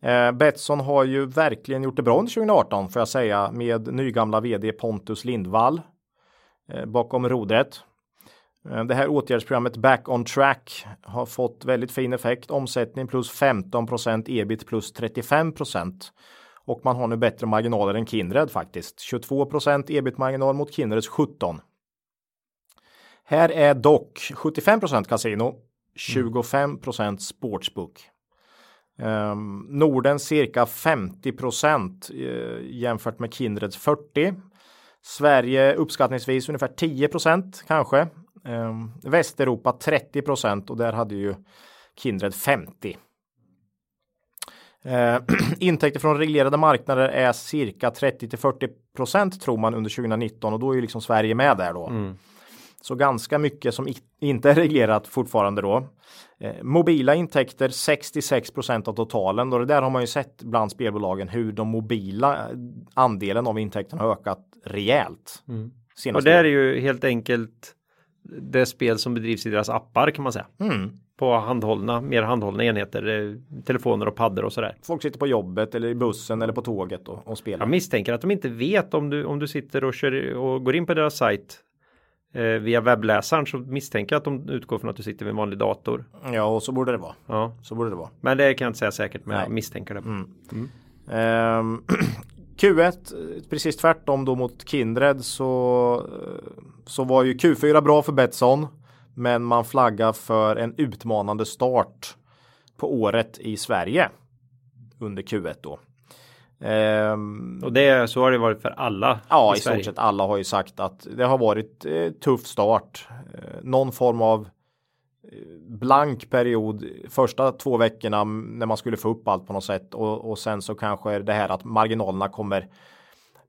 Eh, Betsson har ju verkligen gjort det bra under 2018 får jag säga med nygamla vd Pontus Lindvall eh, bakom rodret. Eh, Det här åtgärdsprogrammet Back on Track har fått väldigt fin effekt. Omsättning plus 15% ebit plus 35% och man har nu bättre marginaler än Kindred faktiskt. 22% ebit-marginal mot Kindreds 17. Här är dock 75% kasino, 25% sportsbook. Eh, Norden cirka 50 procent eh, jämfört med Kindreds 40. Sverige uppskattningsvis ungefär 10 procent kanske. Eh, Västeuropa 30 procent och där hade ju Kindred 50. Ehm, [CLEARS THROAT] intäkter från reglerade marknader är cirka 30 till 40 procent tror man under 2019 och då är ju liksom Sverige med där då. Mm. Så ganska mycket som inte är reglerat fortfarande då. Eh, mobila intäkter 66% av totalen och det där har man ju sett bland spelbolagen hur de mobila eh, andelen av intäkterna har ökat rejält. Och Senaste det är ju helt enkelt det spel som bedrivs i deras appar kan man säga. Mm. På handhållna, mer handhållna enheter, eh, telefoner och paddor och sådär. Folk sitter på jobbet eller i bussen eller på tåget och, och spelar. Jag misstänker att de inte vet om du, om du sitter och, kör, och går in på deras sajt via webbläsaren så misstänker jag att de utgår från att du sitter vid en vanlig dator. Ja, och så borde det vara. Ja, Så borde det vara. men det kan jag inte säga säkert, men jag Nej. misstänker det. Ehm, [CLEARS THROAT] Q1, precis tvärtom då mot Kindred så, eh, så var ju Q4 bra för Betsson. Men man flaggar för en utmanande start på året i Sverige under Q1 då. Ehm, Och det, så har det varit för alla ja, i, Sverige. stort sett alla har ju sagt att det har varit eh, tuff start. Eh, någon form av eh, blank period första två veckorna när man skulle få upp allt på något sätt och, och sen så kanske det här att marginalerna kommer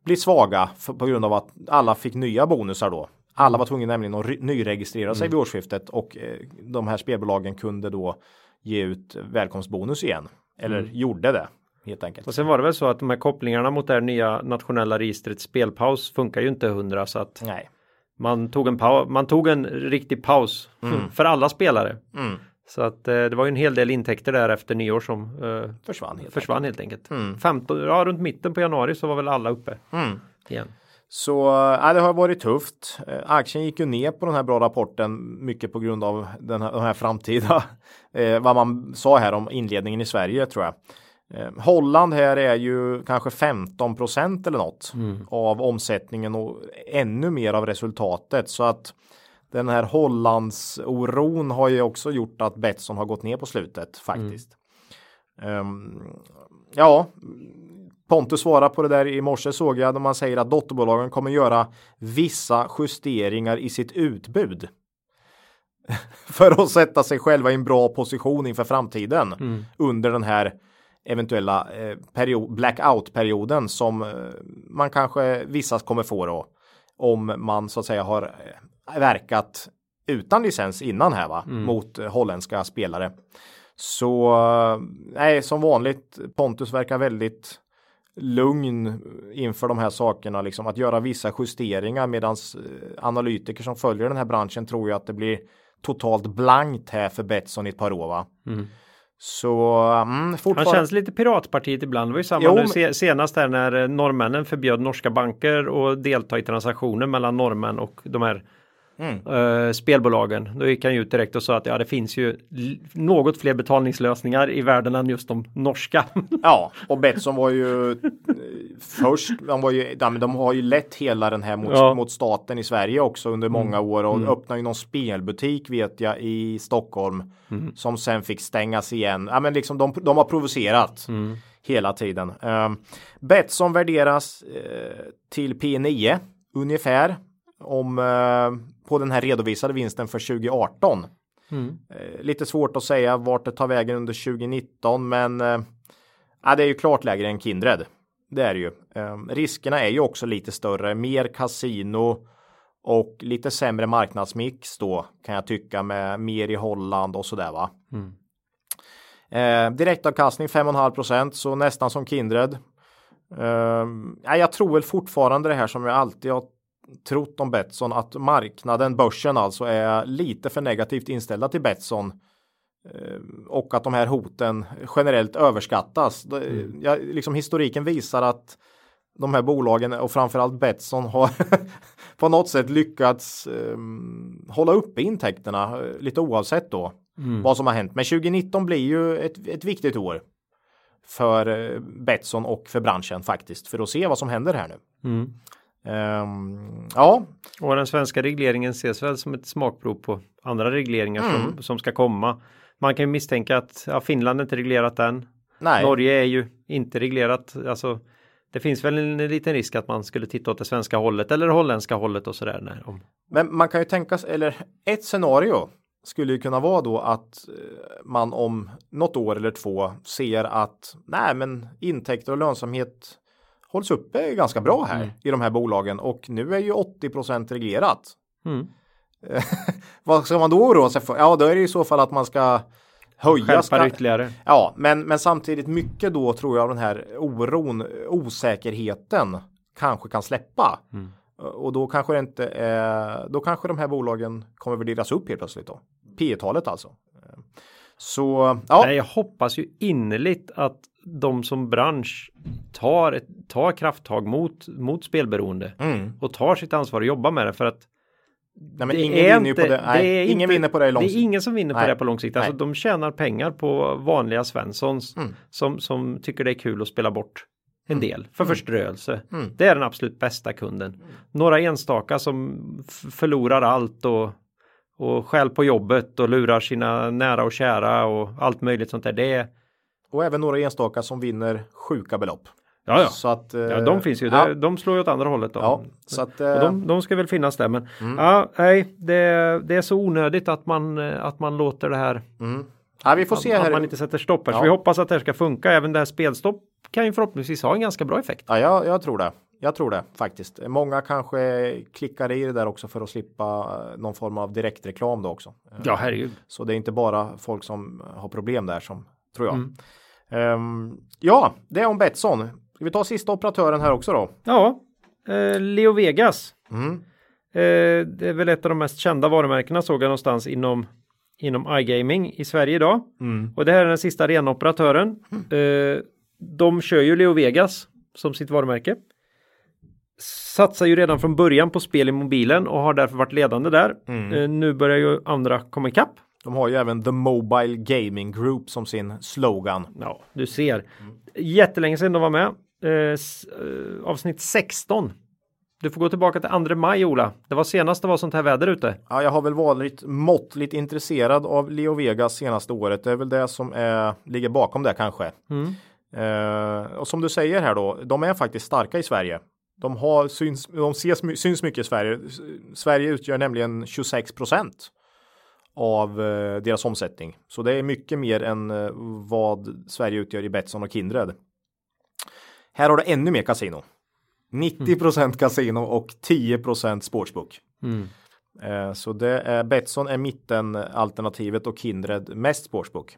bli svaga för, på grund av att alla fick nya bonusar då. Alla var tvungna nämligen att nyregistrera sig mm. vid årsskiftet och eh, de här spelbolagen kunde då ge ut välkomstbonus igen. Eller mm. gjorde det helt enkelt. Och sen var det väl så att de här kopplingarna mot det här nya nationella registret spelpaus funkar ju inte hundra så att Nej. Man tog en, man tog en riktig paus mm. för alla spelare. Mm. Så att eh, det var ju en hel del intäkter där efter nyår som eh, försvann helt försvann enkelt. Helt enkelt. Mm. 15, ja, runt mitten på januari så var väl alla uppe mm. igen. Så äh, det har varit tufft. Äh, aktien gick ju ner på den här bra rapporten mycket på grund av den här, den här framtida äh, [LAUGHS] vad man sa här om inledningen i Sverige tror jag. Eh, Holland här är ju kanske 15% eller något mm. av omsättningen och ännu mer av resultatet så att den här Hollands oron har ju också gjort att Betsson har gått ner på slutet faktiskt. Mm. Um, ja, Pontus svarar på det där i morse såg jag när man säger att dotterbolagen kommer göra vissa justeringar i sitt utbud. [LAUGHS] för att sätta sig själva i en bra position inför framtiden mm. under den här eventuella eh, period, blackout-perioden som eh, man kanske vissa kommer få då. Om man så att säga har eh, verkat utan licens innan här va, mm. mot holländska spelare. Så nej, som vanligt Pontus verkar väldigt lugn inför de här sakerna, liksom att göra vissa justeringar medans eh, analytiker som följer den här branschen tror ju att det blir totalt blankt här för Betsson i ett par år. Va? Mm. Så mm, fortfarande... Han känns lite piratpartiet ibland. Det var ju samma jo, nu senast här när eh, norrmännen förbjöd norska banker att delta i transaktioner mellan norrmän och de här Mm. Uh, spelbolagen. Då gick han ut direkt och sa att ja, det finns ju något fler betalningslösningar i världen än just de norska. [LAUGHS] ja, och Betsson var ju eh, först. De, var ju, de, de har ju lett hela den här mot, ja. mot staten i Sverige också under många mm. år och mm. öppnade ju någon spelbutik vet jag i Stockholm mm. som sen fick stängas igen. Ja, men liksom de, de har provocerat mm. hela tiden. Um, Betsson värderas uh, till P9 ungefär om uh, på den här redovisade vinsten för 2018. Mm. Eh, lite svårt att säga vart det tar vägen under 2019 men eh, det är ju klart lägre än Kindred. Det är det ju. Eh, riskerna är ju också lite större, mer kasino och lite sämre marknadsmix då kan jag tycka med mer i Holland och sådär va. Mm. Eh, direktavkastning 5,5 så nästan som Kindred. Eh, jag tror väl fortfarande det här som jag alltid har trott om Betsson att marknaden, börsen alltså, är lite för negativt inställda till Betsson eh, och att de här hoten generellt överskattas. Mm. Ja, liksom historiken visar att de här bolagen och framförallt Betsson har [LAUGHS] på något sätt lyckats um, hålla uppe intäkterna eh, lite oavsett då mm. vad som har hänt. Men 2019 blir ju ett, ett viktigt år för uh, Betsson och för branschen faktiskt för att se vad som händer här nu. Mm. Um, ja. Och den svenska regleringen ses väl som ett smakprov på andra regleringar mm. som, som ska komma. Man kan ju misstänka att ja, Finland inte reglerat än. Nej. Norge är ju inte reglerat. Alltså, det finns väl en liten risk att man skulle titta åt det svenska hållet eller det holländska hållet och sådär. Om... Men man kan ju tänka sig, eller ett scenario skulle ju kunna vara då att eh, man om något år eller två ser att nej, men intäkter och lönsamhet hålls uppe ganska bra här mm. i de här bolagen och nu är ju 80% reglerat. Mm. [LAUGHS] Vad ska man då oroa sig för? Ja, då är det i så fall att man ska höja ska... ytterligare. Ja, men, men samtidigt mycket då tror jag den här oron, osäkerheten kanske kan släppa. Mm. Och då kanske det inte är, då kanske de här bolagen kommer värderas upp helt plötsligt då. P talet alltså. Så ja. Nej, jag hoppas ju innerligt att de som bransch tar, tar krafttag mot, mot spelberoende mm. och tar sitt ansvar och jobbar med det för att Nej, men ingen vinner inte, på det. Nej, det ingen inte, vinner på det lång sikt. Det är ingen som vinner på det på lång sikt. Alltså, de tjänar pengar på vanliga Svenssons mm. som, som tycker det är kul att spela bort en mm. del för mm. förströelse. Mm. Det är den absolut bästa kunden. Några enstaka som förlorar allt och, och skäl på jobbet och lurar sina nära och kära och allt möjligt sånt där. Det är och även några enstaka som vinner sjuka belopp. Ja, ja. Så att, eh, ja de finns ju. Ja, De, slår ju åt andra hållet. Då. ja, så att, eh, de, de ska väl finnas där men Mm. ja, nej, det, det är så onödigt att man, eh, att man låter det här mm. ja, vi får se att, här. att man inte sätter stopp här. Så Ja. vi hoppas att det här ska funka. Även det här spelstopp kan ju förhoppningsvis ha en ganska bra effekt. Ja, jag, jag tror det. Jag tror det faktiskt. Många kanske klickar i det där också för att slippa eh, någon form av direktreklam då också. Eh, Ja, herregud. Så det är inte bara folk som har problem där som tror jag. Mm. Ehm, ja, det är om Betsson. Ska vi ta sista operatören här också då? Ja, eh, Leo Vegas. Mm. Eh, det är väl ett av de mest kända varumärkena såg jag någonstans inom inom iGaming i Sverige idag. Mm. Och det här är den sista arenaoperatören. Eh, de kör ju Leo Vegas som sitt varumärke. Satsar ju redan från början på spel i mobilen och har därför varit ledande där. Mm. Eh, nu börjar ju andra komma ikapp. De har ju även The Mobile Gaming Group som sin slogan. Ja, du ser. Jättelänge sedan de var med. Eh, eh, avsnitt 16. Du får gå tillbaka till 2 maj Ola. Det var senast det var sånt här väder ute. Ja, jag har väl varit måttligt intresserad av Leo Vegas senaste året. Det är väl det som är, ligger bakom det kanske. Mm. Eh, och som du säger här då, de är faktiskt starka i Sverige. De, har, syns, de ses, syns mycket i Sverige. Sverige utgör nämligen 26 procent av eh, deras omsättning. Så det är mycket mer än eh, vad Sverige utgör i Betsson och Kindred. Här har du ännu mer kasino. 90 procent kasino och 10 procent sportsbook. Mm. Eh, Så det är Betsson är mitten alternativet och Kindred mest sportsbook.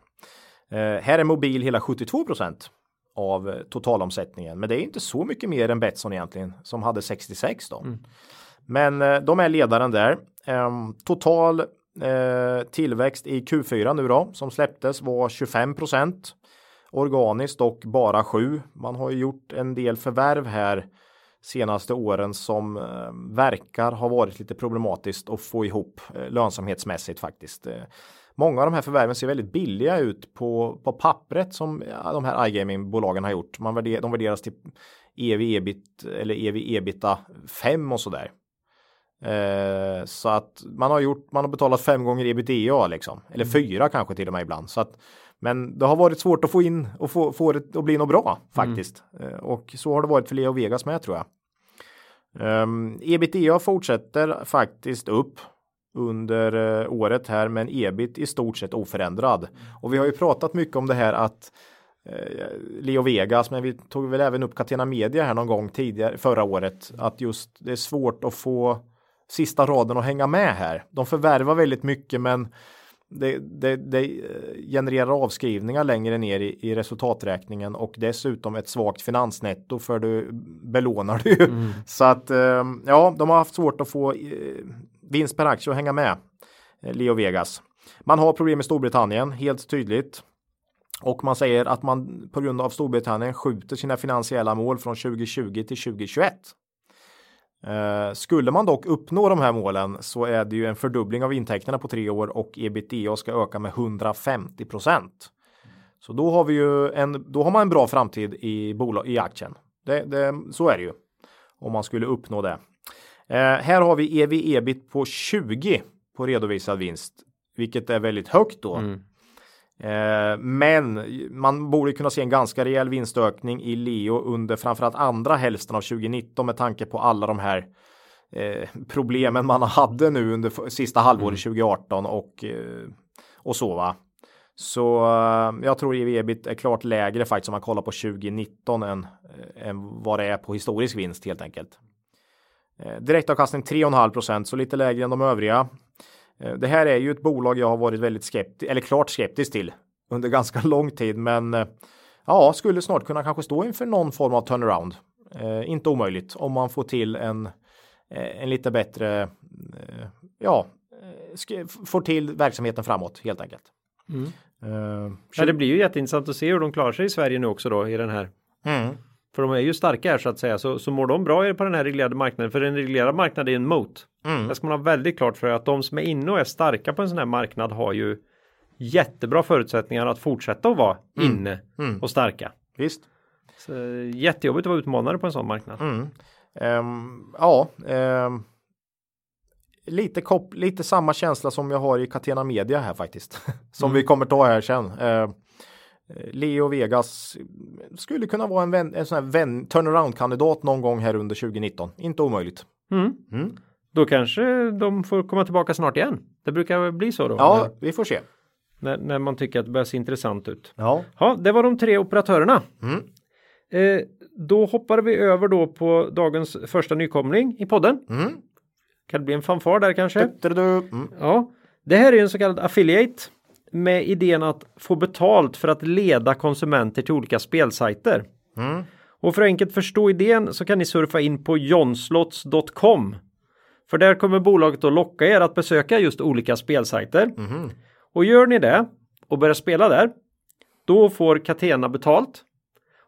Här är mobil hela 72% av eh, totalomsättningen, men det är inte så mycket mer än Betsson egentligen som hade 66 då. Men eh, de är ledaren där. Ehm, total eh, tillväxt i Q4 nu då som släpptes var 25% Organiskt och bara 7. Man har ju gjort en del förvärv här senaste åren som eh, verkar ha varit lite problematiskt att få ihop eh, lönsamhetsmässigt faktiskt. Eh, många av de här förvärven ser väldigt billiga ut på, på pappret som ja, de här iGaming-bolagen har gjort. Man värder, de värderas till ev ebit eller ev ebita 5 och sådär. Eh, så att man har gjort, man har betalat fem gånger ebitda liksom. Eller fyra kanske till och med ibland. Så att, men det har varit svårt att få in och få, få det att bli något bra faktiskt. Eh, och så har det varit för Leo Vegas med tror jag. Um, ebitda fortsätter faktiskt upp under eh, året här men ebit i stort sett oförändrad. Och vi har ju pratat mycket om det här att eh, Leo Vegas, men vi tog väl även upp Catena Media här någon gång tidigare förra året att just det är svårt att få sista raden att hänga med här. De förvärvar väldigt mycket men det, det, det eh, genererar avskrivningar längre ner i, i resultaträkningen och dessutom ett svagt finansnetto för du belånar du ju. Så att eh, ja, de har haft svårt att få eh, vinst per aktie att hänga med. eh, Leo Vegas. Man har problem i Storbritannien, helt tydligt. Och man säger att man på grund av Storbritannien skjuter sina finansiella mål från 2020 till 2021. Eh, skulle man dock uppnå de här målen så är det ju en fördubbling av intäkterna på tre år och ebitda ska öka med 150 procent. Så då har vi ju en, då har man en bra framtid i, bolag, i aktien. Det, det, så är det ju. Om man skulle uppnå det. Eh, här har vi ev ebit på 20 på redovisad vinst. Vilket är väldigt högt då. Mm. Eh, men man borde kunna se en ganska rejäl vinstökning i Leo under framförallt andra hälften av 2019 med tanke på alla de här eh, problemen man hade nu under sista halvåret 2018 och, eh, och så va. Så jag tror EV ebit är klart lägre faktiskt om man kollar på 2019 än, än vad det är på historisk vinst helt enkelt. Direktavkastning 3,5% så lite lägre än de övriga. Eh, Det här är ju ett bolag jag har varit väldigt skeptisk eller klart skeptisk till under [LAUGHS] ganska lång tid, men eh, ja, skulle snart kunna kanske stå inför någon form av turnaround. Eh, inte omöjligt om man får till en, eh, en lite bättre, eh, ja, får till verksamheten framåt helt enkelt. Mm. Eh, Ja, det blir ju jätteintressant att se hur de klarar sig i Sverige nu också då i den här. mm, För de är ju starka här så att säga. Så, så mår de bra på den här reglerade marknaden. För en reglerad marknad är en mot. mm, Det ska man ha väldigt klart för att de som är inne och är starka på en sån här marknad har ju jättebra förutsättningar att fortsätta att vara inne mm. och starka. visst. Så, eh, jättejobbigt att vara utmanare på en sån marknad. Mm. Ehm, ja, ehm, lite, kop- lite samma känsla som jag har i Catena Media här faktiskt. [LAUGHS] som vi kommer ta här sen. Eh, Leo Vegas skulle kunna vara en, vän, en sån här vän, turnaround-kandidat någon gång här under 2019. Inte omöjligt. Mm. Mm. Då kanske de får komma tillbaka snart igen. Det brukar bli så då. Ja, när, vi får se. När, när, man tycker att det börjar se intressant ut. Ja. ja det var de tre operatörerna. Mm. Eh, då hoppar vi över då på dagens första nykomling i podden. Mm. Kan det bli en fanfar där kanske? Du, mm. Ja, det här är en så kallad affiliate med idén att få betalt för att leda konsumenter till olika spelsajter. Mm. Och för att enkelt förstå idén så kan ni surfa in på jonslots.com. För där kommer bolaget att locka er att besöka just olika spelsajter. Mm. Och gör ni det och börjar spela där, då får Catena betalt.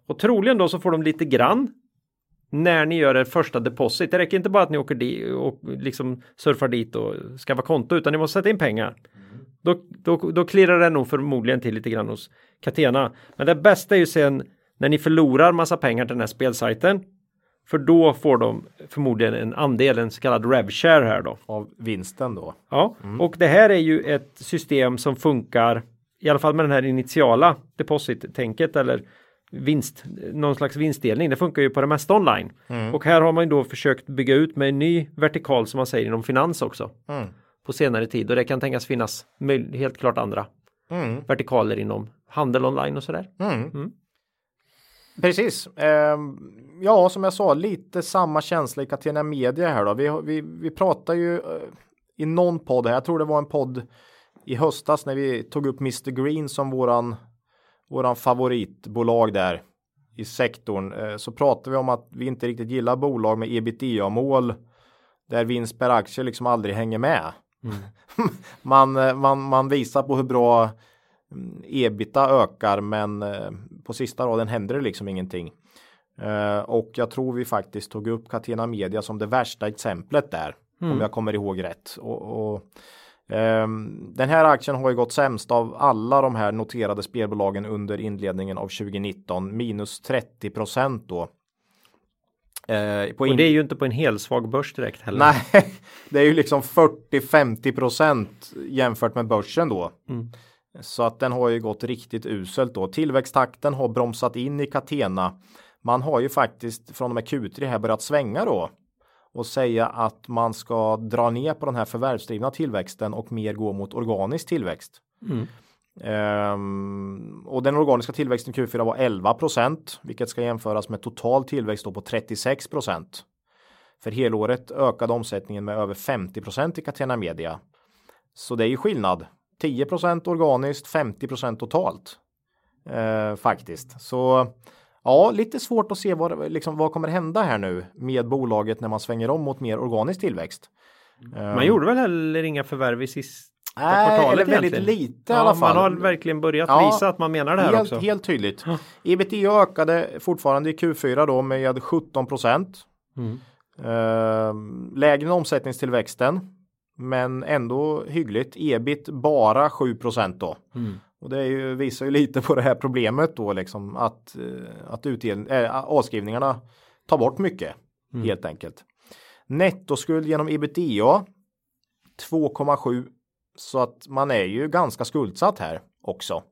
Och troligen då så får de lite grann när ni gör er första deposit. Det räcker inte bara att ni åker dit och liksom surfar dit och skaffar konto utan ni måste sätta in pengar. Då, då, då klirrar det nog förmodligen till lite grann hos Catena. Men det bästa är ju sen när ni förlorar massa pengar till den här spelsajten. För då får de förmodligen en andel, en så kallad RevShare här då. Av vinsten då? Ja, mm. och det här är ju ett system som funkar i alla fall med den här initiala deposit-tänket eller vinst, någon slags vinstdelning. Det funkar ju på det mesta online. Mm. Och här har man ju då försökt bygga ut med en ny vertikal som man säger inom finans också. Mm. På senare tid och det kan tänkas finnas helt klart andra mm. vertikaler inom handel online och sådär. Mm. Precis. Eh, ja, som jag sa, lite samma känsla i Catena Media här då. Vi, vi, vi pratar ju eh, i någon podd här, jag tror det var en podd i höstas när vi tog upp Mr Green som våran våran favoritbolag där i sektorn eh, så pratar vi om att vi inte riktigt gillar bolag med ebitda-mål där vinst per aktie liksom aldrig hänger med. Mm. [LAUGHS] man, eh, man, man visar på hur bra mm, ebita ökar men eh, på sista raden händer det liksom ingenting. Och jag tror vi faktiskt tog upp Catena Media som det värsta exemplet där. Mm. Om jag kommer ihåg rätt. Och, och Um, den här aktien har ju gått sämst av alla de här noterade spelbolagen under inledningen av 2019 minus 30 procent då. Uh, och det är ju inte på en hel svag börs direkt heller. Nej, [LAUGHS] det är ju liksom 40-50 procent jämfört med börsen då. Mm. Så att den har ju gått riktigt uselt då. Tillväxttakten har bromsat in i Catena. Man har ju faktiskt från och med Q3 här börjat svänga då och säga att man ska dra ner på den här förvärvsdrivna tillväxten och mer gå mot organisk tillväxt. Mm. Um, och den organiska tillväxten Q4 var 11% vilket ska jämföras med total tillväxt då på 36% För helåret ökade omsättningen med över 50% i Catena Media. Så det är ju skillnad. 10% organiskt, 50% totalt. Uh, faktiskt. Så Ja, lite svårt att se vad, liksom, vad kommer hända här nu med bolaget när man svänger om mot mer organisk tillväxt. Man um, gjorde väl heller inga förvärv i sista nej, eller väldigt egentligen. lite i alla fall. Man har verkligen börjat ja, visa att man menar det här helt, också. Helt tydligt. Ebitda ökade fortfarande i Q4 då med 17 procent. Mm. Uh, lägre än omsättningstillväxten. Men ändå hyggligt. Ebit bara 7 procent då. Mm. Och det ju, visar ju lite på det här problemet då liksom att, eh, att utdelning, äh, avskrivningarna tar bort mycket Mm. helt enkelt. Nettoskuld genom ebitda 2,7 så att man är ju ganska skuldsatt här också.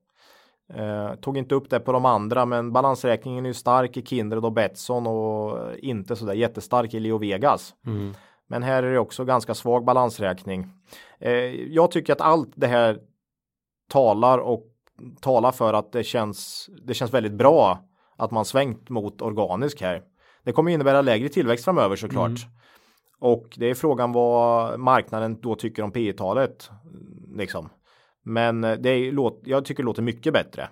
Eh, tog inte upp det på de andra men balansräkningen är ju stark i Kindred och Betsson och inte sådär jättestark i Leo Vegas. Mm. Men här är det också ganska svag balansräkning. Eh, jag tycker att allt det här talar och talar för att det känns, det känns väldigt bra att man svängt mot organisk här. Det kommer innebära lägre tillväxt framöver såklart. Mm. Och det är frågan vad marknaden då tycker om P talet liksom. Men det är, jag tycker det låter mycket bättre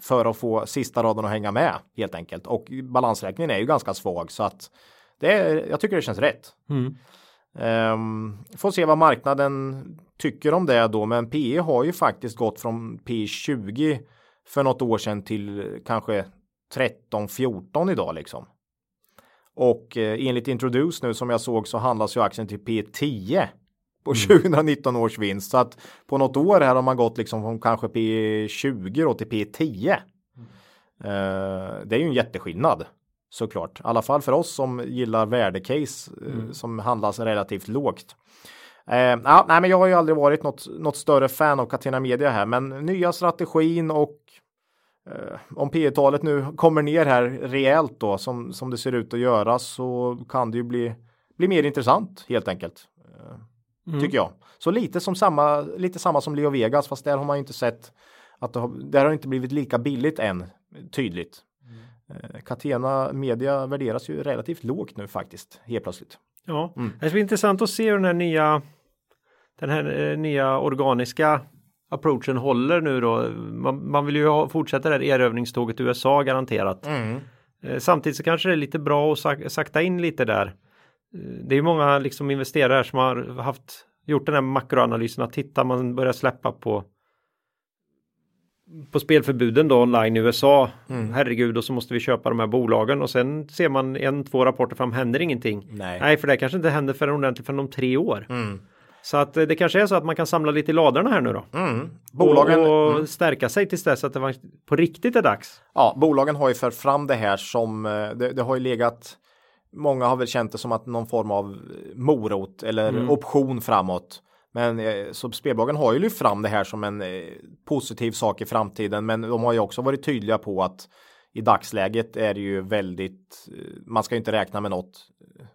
för att få sista raden att hänga med helt enkelt. Och balansräkningen är ju ganska svag så att det är, jag tycker det känns rätt. Mm. Um, får se vad marknaden tycker om det då, men PE har ju faktiskt gått från P20 för något år sedan till kanske 13-14 idag liksom. Och eh, enligt Introduce nu som jag såg så handlas ju aktien till P10 på mm. 2019 års vinst. Så att på något år här har man gått liksom från kanske P20 då till P10. Mm. Uh, det är ju en jätteskillnad såklart. I alla fall för oss som gillar värdecase eh, mm. som handlas relativt lågt. Eh, ja, nej, men jag har ju aldrig varit något, något större fan av Catena Media här, men nya strategin och eh, om P talet nu kommer ner här rejält då som, som det ser ut att göra så kan det ju bli, bli mer intressant helt enkelt. Eh, mm. Tycker jag. Så lite som samma, lite samma som Leo Vegas fast där har man ju inte sett att det har, där har inte blivit lika billigt än tydligt. Mm. Catena Media värderas ju relativt lågt nu faktiskt helt plötsligt. Ja, mm. det blir intressant att se hur den här nya den här eh, nya organiska approachen håller nu då. Man, man vill ju ha, fortsätta det här erövringståget i USA garanterat. Mm. Eh, samtidigt så kanske det är lite bra att sak, sakta in lite där. Eh, det är många liksom investerare som har haft gjort den här makroanalysen att titta man börjar släppa på på spelförbuden då online i USA. Mm. Herregud och så måste vi köpa de här bolagen och sen ser man en, två rapporter fram händer ingenting. Nej, Nej för det kanske inte händer förrän ordentligt förrän om tre år. Mm. Så att eh, det kanske är så att man kan samla lite i ladorna här nu då. Mm. Bolagen, och, och mm. stärka sig tills dess att det var på riktigt är dags. Ja, bolagen har ju fört fram det här som eh, det, det har ju legat Många har väl känt det som att någon form av morot eller mm. option framåt. Men eh, så spelbolagen har ju lyft fram det här som en eh, positiv sak i framtiden. Men de har ju också varit tydliga på att i dagsläget är det ju väldigt, eh, man ska ju inte räkna med något eh,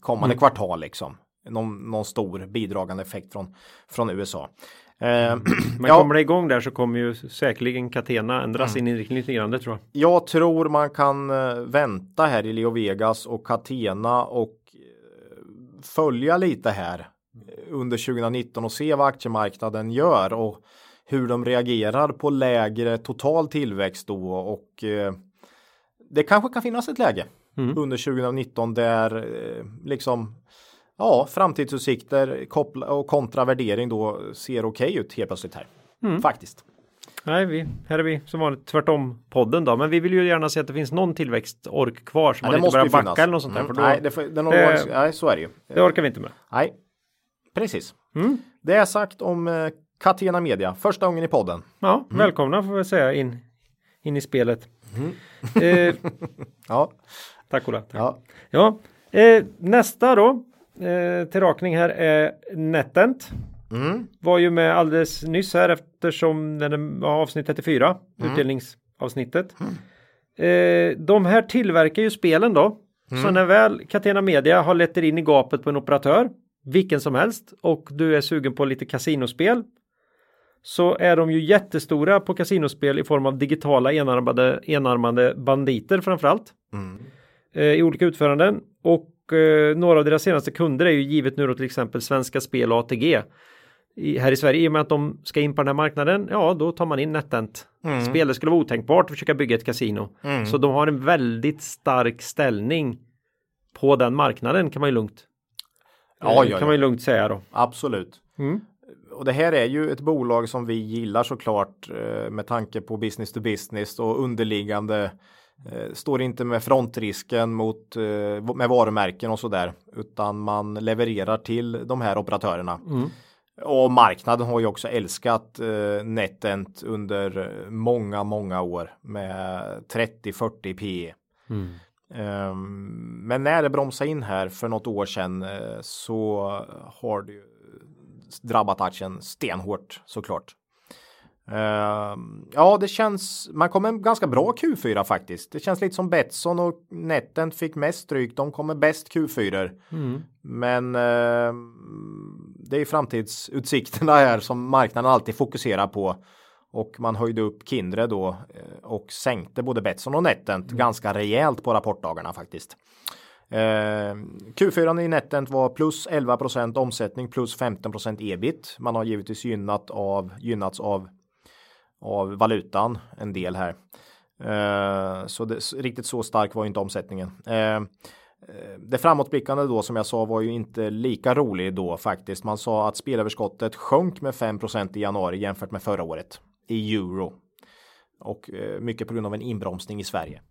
kommande mm. kvartal liksom. Någon, någon, stor bidragande effekt från, från USA. Eh, mm. [CLEARS THROAT] Men ja. kommer det igång där så kommer ju säkerligen Catena ändra mm. sin inriktning lite grann, det tror jag. Jag tror man kan vänta här i Leo Vegas och Catena och följa lite här under 2019 och se vad aktiemarknaden gör och hur de reagerar på lägre total tillväxt då och eh, det kanske kan finnas ett läge mm. under 2019 där eh, liksom ja, framtidsutsikter och kontravärdering då ser okej okay ut helt plötsligt här. Mm. Faktiskt. Nej, vi, här är vi som vanligt tvärtom podden då, men vi vill ju gärna se att det finns någon tillväxtork kvar ja, man inte börjar backa finnas. eller något sånt där. Mm. För då, nej, det, får, det, det, nej, så är det ju. Det orkar vi inte med. Nej, Precis. Mm. Det är sagt om eh, Catena Media, första gången i podden. Ja, mm. välkomna får vi säga in, in i spelet. Mm. Eh, [LAUGHS] ja. Tack Ola. Tack. Ja. ja. Eh, nästa då eh, till rakning här är Netent. Mm. Var ju med alldeles nyss här eftersom den var avsnitt 34, mm. utdelningsavsnittet. Mm. Eh, de här tillverkar ju spelen då. Så mm. när väl Catena Media har lett in i gapet på en operatör vilken som helst och du är sugen på lite kasinospel så är de ju jättestora på kasinospel i form av digitala enarmade, enarmade banditer framförallt. Mm. Eh, I olika utföranden och eh, några av deras senaste kunder är ju givet nu då till exempel Svenska Spel och ATG. I, här i Sverige i och med att de ska in på den här marknaden, ja då tar man in NetEnt. Mm. Spel, det skulle vara otänkbart att försöka bygga ett kasino. Mm. Så de har en väldigt stark ställning på den marknaden kan man ju lugnt Ja, ja, kan man ju lugnt säga då. Absolut. Mm. Och det här är ju ett bolag som vi gillar såklart eh, med tanke på business to business och underliggande eh, står inte med frontrisken mot eh, med varumärken och sådär utan man levererar till de här operatörerna. Mm. Och marknaden har ju också älskat eh, NetEnt under många, många år med 30-40 PE. Mm. Ehm, men när det bromsade in här för något år sedan eh, så har det drabbat aktien stenhårt såklart. Ehm, ja, det känns. Man kommer ganska bra Q4 faktiskt. Det känns lite som Betsson och Netten fick mest stryk. De kommer bäst Q4. Mm. Men ehm, det är framtidsutsikterna här som marknaden alltid fokuserar på och man höjde upp Kindred då eh, och sänkte både Betsson och Netent mm. ganska rejält på rapportdagarna faktiskt. Eh, Q4 i Netent var plus 11% omsättning plus 15% ebit. Man har givetvis gynnat av, gynnats av, av valutan en del här. Eh, så det, riktigt så stark var inte omsättningen. Eh, eh, det framåtblickande då som jag sa var ju inte lika rolig då faktiskt. Man sa att spelöverskottet sjönk med 5% i januari jämfört med förra året i euro. Och eh, mycket på grund av en inbromsning i Sverige.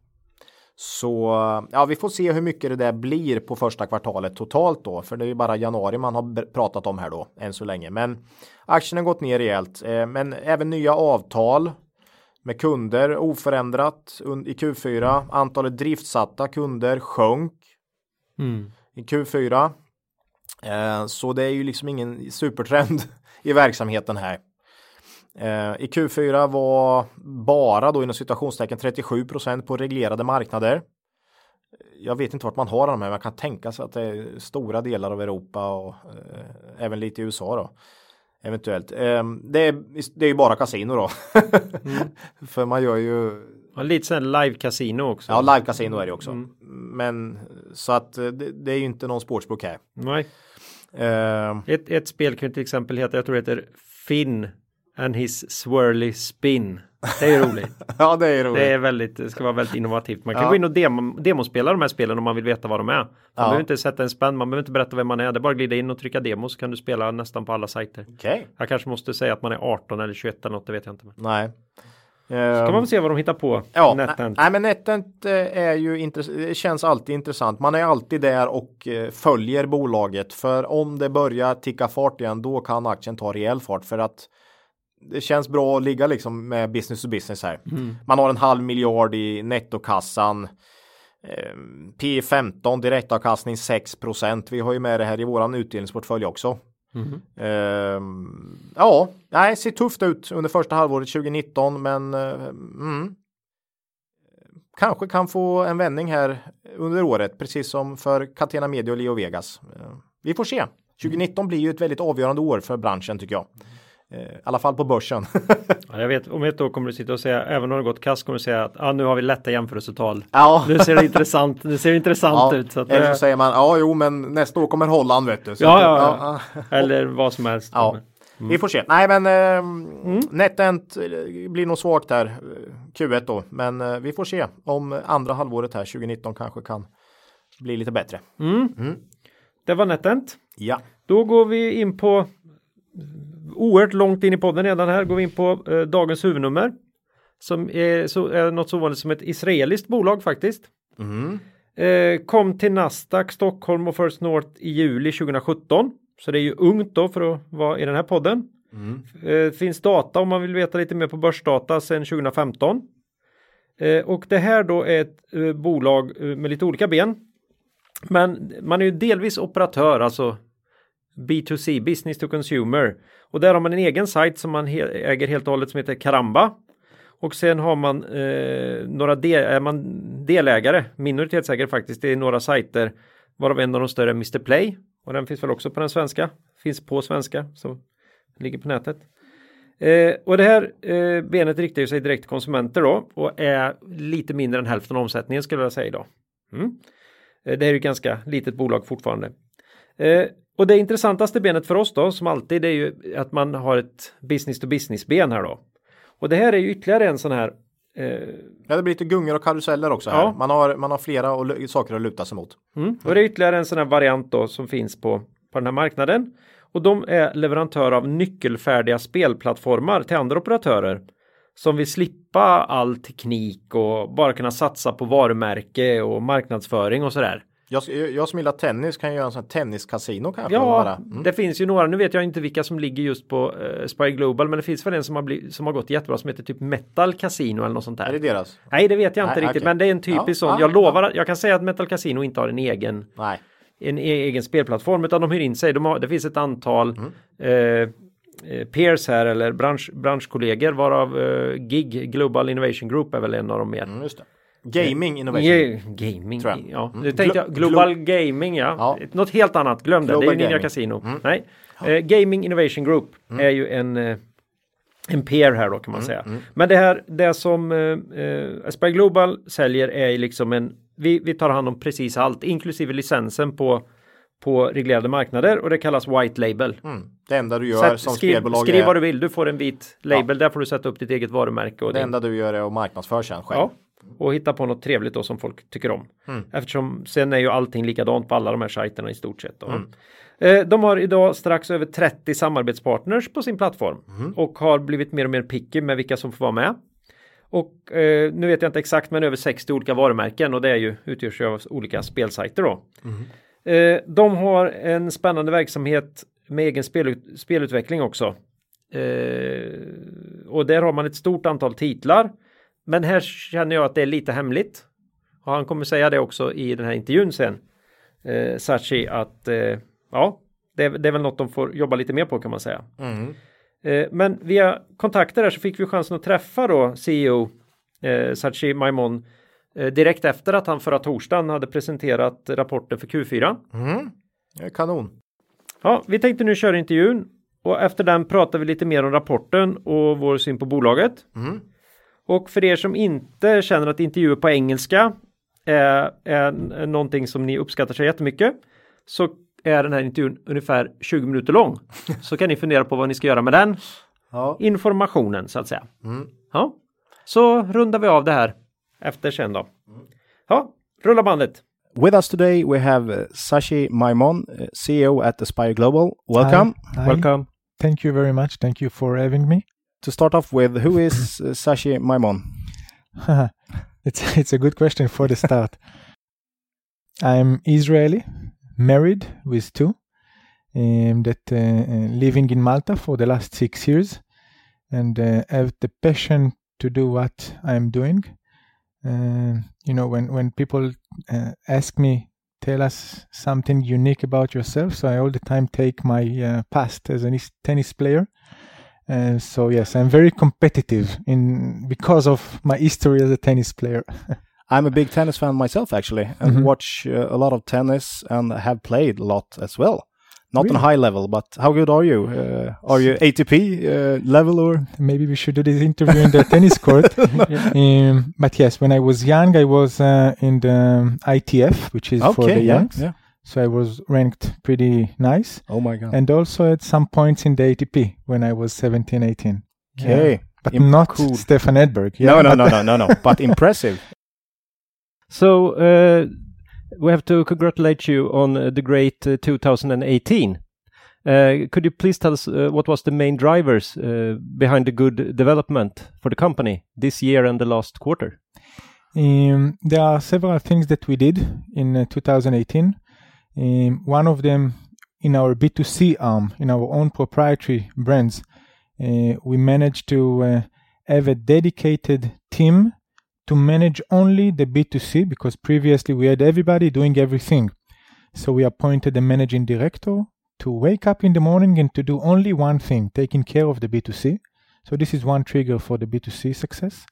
Så ja, vi får se hur mycket det där blir på första kvartalet totalt då, för det är ju bara januari man har pratat om här då än så länge. Men aktien har gått ner rejält, eh, men även nya avtal med kunder oförändrat i Q4. Antalet driftsatta kunder sjönk mm. i Q4. Eh, så det är ju liksom ingen supertrend [LAUGHS] i verksamheten här. Eh, I Q4 var bara då inom situationstecken 37% på reglerade marknader. Jag vet inte vart man har de här, men man kan tänka sig att det är stora delar av Europa och eh, även lite i USA då. Eventuellt. Eh, det, är, det är ju bara kasino då. mm. [LAUGHS] För man gör ju. Ja, lite sen live kasino också. Ja, live kasino är det också. Mm. Men så att eh, det, det, är ju inte någon sportsbok här. Nej. Uh, ett, ett spel kan till exempel heta, jag tror det heter Finn and his swirly spin. Det är roligt. [LAUGHS] ja, det är roligt. Det är väldigt, det ska vara väldigt innovativt. Man kan ja. gå in och demo, demospela de här spelen om man vill veta vad de är. Man ja. behöver inte sätta en spänn, man behöver inte berätta vem man är. Det är bara att glida in och trycka demo så kan du spela nästan på alla sajter. Okay. Jag kanske måste säga att man är 18 eller 21 eller något, det vet jag inte. Nej. Så kan man väl se vad de hittar på. Ja, NetEnt. Nej, men NetEnt eh, är ju intressant. Det känns alltid intressant. Man är alltid där och eh, följer bolaget. För om det börjar ticka fart igen, då kan aktien ta rejäl fart. För att det känns bra att ligga liksom med business to business här. Mm. Man har en halv miljard i nettokassan. Eh, P15 direktavkastning 6% Vi har ju med det här i våran utdelningsportfölj också. Mm. Eh, ja, nej, ser tufft ut under första halvåret 2019, men eh, mm, kanske kan få en vändning här under året, precis som för Catena Media och Leo Vegas. Eh, vi får se. 2019 blir ju ett väldigt avgörande år för branschen tycker jag. Eh, I alla fall på börsen. [LAUGHS] ja, jag vet, om ett år kommer du sitta och säga, även om det gått kast, kommer du säga att ah, nu har vi lätta jämförelsetal. Ja. [LAUGHS] Nu ser det intressant, det ser intressant ja. ut. Så att, Eller så äh... säger man, ja jo men nästa år kommer Holland vet du. Så ja, ja, ja. [LAUGHS] Eller vad som helst. Ja. Mm. Vi får se. Nej men eh, mm. NetEnt eh, blir nog svagt där Q1 då. Men eh, vi får se om andra halvåret här 2019 kanske kan bli lite bättre. Mm. mm. Det var NetEnt. Ja. Då går vi in på oerhört långt in i podden redan här går vi in på eh, dagens huvudnummer. Som är, så, är något så vanligt som ett israeliskt bolag faktiskt. Mm. Eh, kom till Nasdaq Stockholm och First North i juli 2017. Så det är ju ungt då för att vara i den här podden. Mm. Eh, finns data om man vill veta lite mer på börsdata sedan 2015. Eh, och det här då är ett eh, bolag eh, med lite olika ben. Men man är ju delvis operatör, alltså B2C, Business to Consumer. Och där har man en egen sajt som man äger helt och hållet som heter Karamba. Och sen har man eh, några del, är man delägare, minoritetsägare faktiskt, det är några sajter varav en av de större är Mr Play och den finns väl också på den svenska, finns på svenska, så ligger på nätet. Eh, och det här eh, benet riktar sig direkt till konsumenter då och är lite mindre än hälften av omsättningen skulle jag säga idag. Mm. Eh, det är ju ganska litet bolag fortfarande. Eh, och det intressantaste benet för oss då, som alltid, är ju att man har ett business to business ben här då. Och det här är ju ytterligare en sån här eh... Ja, det blir lite gungor och karuseller också. Här. Ja. Man, har, man har flera och, saker att luta sig mot. Mm. Och det är ytterligare en sån här variant då som finns på, på den här marknaden. Och de är leverantör av nyckelfärdiga spelplattformar till andra operatörer som vill slippa all teknik och bara kunna satsa på varumärke och marknadsföring och sådär. Jag, jag som gillar tennis kan göra en sån här tenniskasino kanske. Ja, mm. det finns ju några. Nu vet jag inte vilka som ligger just på uh, Spy Global, men det finns väl en som har, blivit, som har gått jättebra som heter typ Metal Casino eller något sånt där. Är det deras? Nej, det vet jag inte Nej, riktigt, okay. men det är en typisk ja, sån. Ja, jag lovar, jag kan säga att Metal Casino inte har en egen Nej. en egen spelplattform utan de hyr in sig. De har, det finns ett antal mm. eh, eh peers här eller bransch, branschkollegor varav uh, GIG Global Innovation Group är väl en av de mer. Mm, Gaming Innovation. Gaming, ja. Mm. Nu tänkte jag, Global Glo Gaming, ja. ja. Något helt annat, glöm det. Det är Ninja Casino. Mm. Nej. Uh, gaming Innovation Group mm. är ju en uh, en peer här då kan man mm, säga. Mm. Men det här, det som uh, uh, Aspire Global säljer är liksom en, vi, vi tar hand om precis allt, inklusive licensen på på reglerade marknader och det kallas White Label. Mm. Det enda du gör Sätt, som skriv, spelbolag Skriv är... vad du vill, du får en vit label, ja. där får du sätta upp ditt eget varumärke. Och det din... enda du gör är att marknadsföra sen själv. Ja, och hitta på något trevligt då som folk tycker om. Mm. Eftersom sen är ju allting likadant på alla de här sajterna i stort sett. Mm. Eh, de har idag strax över 30 samarbetspartners på sin plattform mm. och har blivit mer och mer picky med vilka som får vara med. Och eh, nu vet jag inte exakt men över 60 olika varumärken och det är ju utgörs av olika spelsajter då. Mm. Eh, de har en spännande verksamhet med egen spelut spelutveckling också. Eh, och där har man ett stort antal titlar men här känner jag att det är lite hemligt. Och han kommer säga det också i den här intervjun sen. Eh, Sachi att eh, ja, det, det, är väl något de får jobba lite mer på kan man säga. Mm. Eh, men via kontakter där så fick vi chansen att träffa då CEO eh, Sachi Maimon eh, direkt efter att han förra torsdagen hade presenterat rapporten för Q4. Mm. Kanon. Ja, vi tänkte nu köra intervjun och efter den pratar vi lite mer om rapporten och vår syn på bolaget. Mm. Och för er som inte känner att intervjuer på engelska är, är någonting som ni uppskattar så jättemycket så är den här intervjun ungefär 20 minuter lång. Så kan ni fundera på vad ni ska göra med den Ja. informationen så att säga. Mm. Ja, så rundar vi av det här efter sen då. Ja, rulla bandet. With us today, we have uh, Sashi Maimon, uh, CEO at Aspire Global. Welcome. Hi. Hi. Welcome. Thank you very much. Thank you for having me. To start off with, who is uh, Sashi Maimon? [LAUGHS] it's it's a good question for the start. [LAUGHS] I'm Israeli, married with two, um, that uh, uh, living in Malta for the last six years, and uh, have the passion to do what I'm doing. Uh, you know, when when people uh, ask me, tell us something unique about yourself, so I all the time take my uh, past as a tennis player. Uh, so yes, I'm very competitive in because of my history as a tennis player. [LAUGHS] I'm a big tennis fan myself, actually, and Mhm. watch uh, a lot of tennis and have played a lot as well. Not on Really? high level, but how good are you? Uh, are you ATP uh, level or? Maybe we should do this interview in the [LAUGHS] tennis court. [LAUGHS] Um, but yes, when I was young, I was uh, in the ITF, which is for the yeah, youngs. yeah. So I was ranked pretty nice, Oh my god. and also at some points in the ATP when I was 17, 18. Okay. Yeah. But Im- not cool. Stefan Edberg. no, no, but- no, no, no, no. [LAUGHS] But impressive. So uh, we have to congratulate you on uh, the great uh, 2018. Uh, could you please tell us uh, what was the main drivers uh, behind the good development for the company this year and the last quarter? Um, there are several things that we did in uh, 2018. Um, one of them in our B2C arm, in our own proprietary brands, uh, we managed to uh, have a dedicated team to manage only the B2C because previously we had everybody doing everything. So we appointed a managing director to wake up in the morning and to do only one thing, taking care of the B2C. So this is one trigger for the B2C success.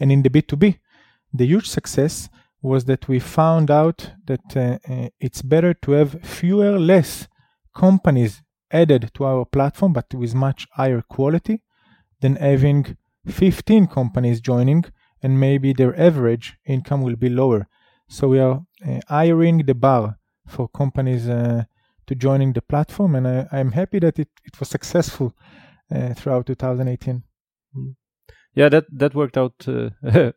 And in the B2B, the huge success was that we found out that uh, uh, it's better to have fewer, less companies added to our platform, but with much higher quality, than having 15 companies joining and maybe their average income will be lower. So we are uh, hiring the bar for companies uh, to joining the platform, and I, I'm happy that it, it was successful uh, throughout 2018. Yeah, that that worked out uh, [LAUGHS]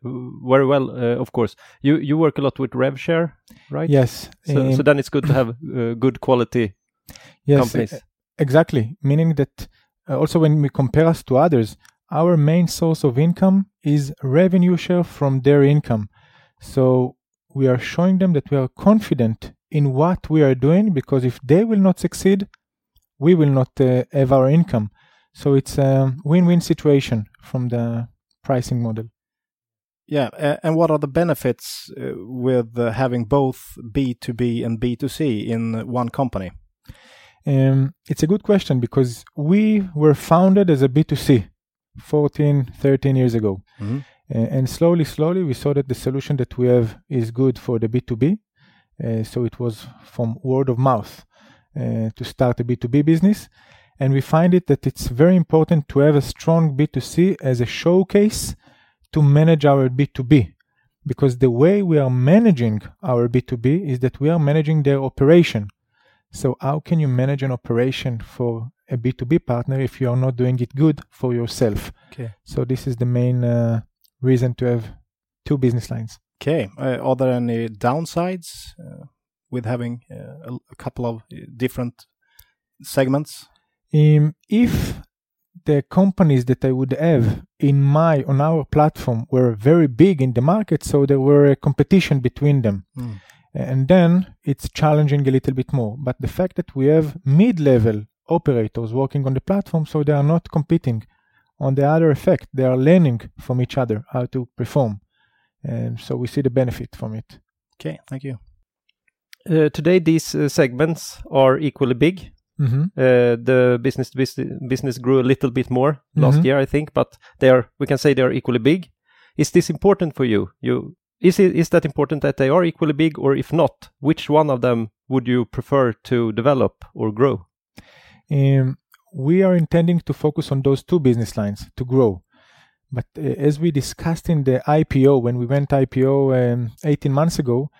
very well. Uh, of course, you you work a lot with RevShare, right? Yes. So, um, so then it's good to have uh, good quality yes, companies. Exactly, meaning that uh, also when we compare us to others, our main source of income is revenue share from their income. So we are showing them that we are confident in what we are doing because if they will not succeed, we will not uh, have our income. So it's a win-win situation from the pricing model. Yeah, and what are the benefits uh, with uh, having both B2B and B2C in one company? Um, it's a good question because we were founded as a B2C 14, 13 years ago. Mhm. Uh, and slowly, slowly, we saw that the solution that we have is good for the B2B. Uh, so it was from word of mouth uh, to start a B2B business. And we find it that it's very important to have a strong B2C as a showcase to manage our B2B. Because the way we are managing our B2B is that we are managing their operation. So, how can you manage an operation for a B2B partner if you are not doing it good for yourself? Okay. So, this is the main uh, reason to have two business lines. Okay. Uh, are there any downsides uh, with having uh, a, a couple of uh, different segments? Um, if the companies that I would have in my on our platform were very big in the market, so there were a competition between them, Mm. and then it's challenging a little bit more. But the fact that we have mid-level operators working on the platform, so they are not competing. On the other effect, they are learning from each other how to perform, and so we see the benefit from it. Okay, thank you. Uh, today, these uh, segments are equally big. Hmm Uh, the business to business business grew a little bit more last Mhm. year, I think, but they are we can say they are equally big. Is this important for you? You is it is that important that they are equally big, or if not, which one of them would you prefer to develop or grow? Um, we are intending to focus on those two business lines to grow. But uh, as we discussed in the IPO, when we went IPO um, 18 months ago,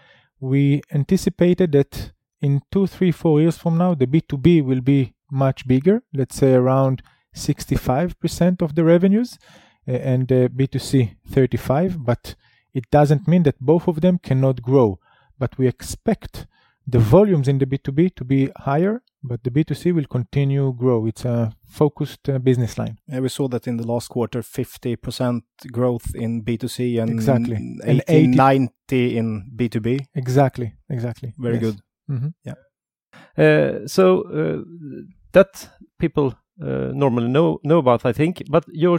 we anticipated that in two, three, four years from now, the B2B will be much bigger, let's say around 65% of the revenues, and uh, B2C 35. But it doesn't mean that both of them cannot grow. But we expect the volumes in the B2B to be higher, but the B2C will continue grow. It's a focused uh, business line. Yeah, we saw that in the last quarter, 50% growth in B2C and Exactly. 80, And 80 90 in B2B. Exactly, exactly. Very Yes. good. Hmm Uh, so uh, that people uh, normally know know about, I think. But you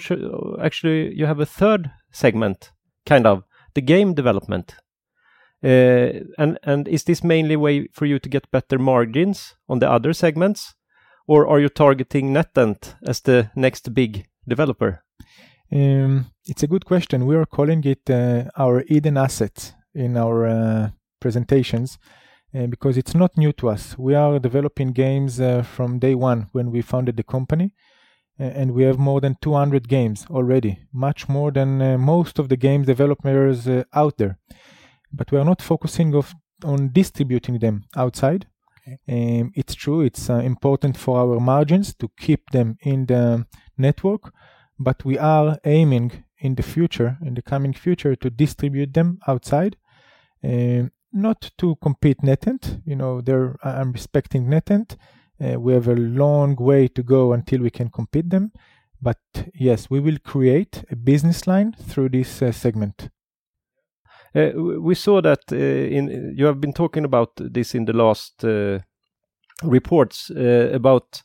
actually you have a third segment, kind of the game development. Uh, and and is this mainly way for you to get better margins on the other segments, or are you targeting NetEnt as the next big developer? Um, it's a good question. We are calling it uh, our Eden asset in our uh, presentations uh, because it's not new to us. We are developing games uh, from day one when we founded the company, uh, and we have more than 200 games already, much more than uh, most of the game developers uh, out there. But we are not focusing of, on distributing them outside. Um, it's true, it's uh, important for our margins to keep them in the network, but we are aiming in the future, in the coming future, to distribute them outside. Um, not to compete NetEnt, you know, there I'm respecting NetEnt. Uh, we have a long way to go until we can compete them, but yes, we will create a business line through this uh, segment. Uh, we saw that uh, in you have been talking about this in the last uh, reports uh, about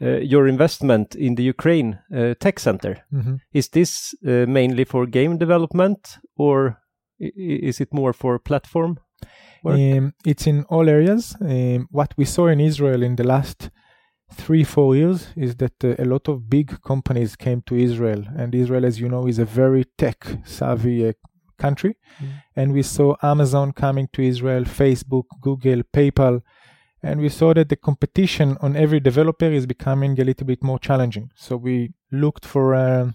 uh, your investment in the Ukraine uh, tech center. Mhm. Is this uh, mainly for game development or is it more for platform? Um, it's in all areas. Um, what we saw in Israel in the last three, four years is that uh, a lot of big companies came to Israel. And Israel, as you know, is a very tech savvy uh, country. And we saw Amazon coming to Israel, Facebook, Google, PayPal. And we saw that the competition on every developer is becoming a little bit more challenging. So we looked for a-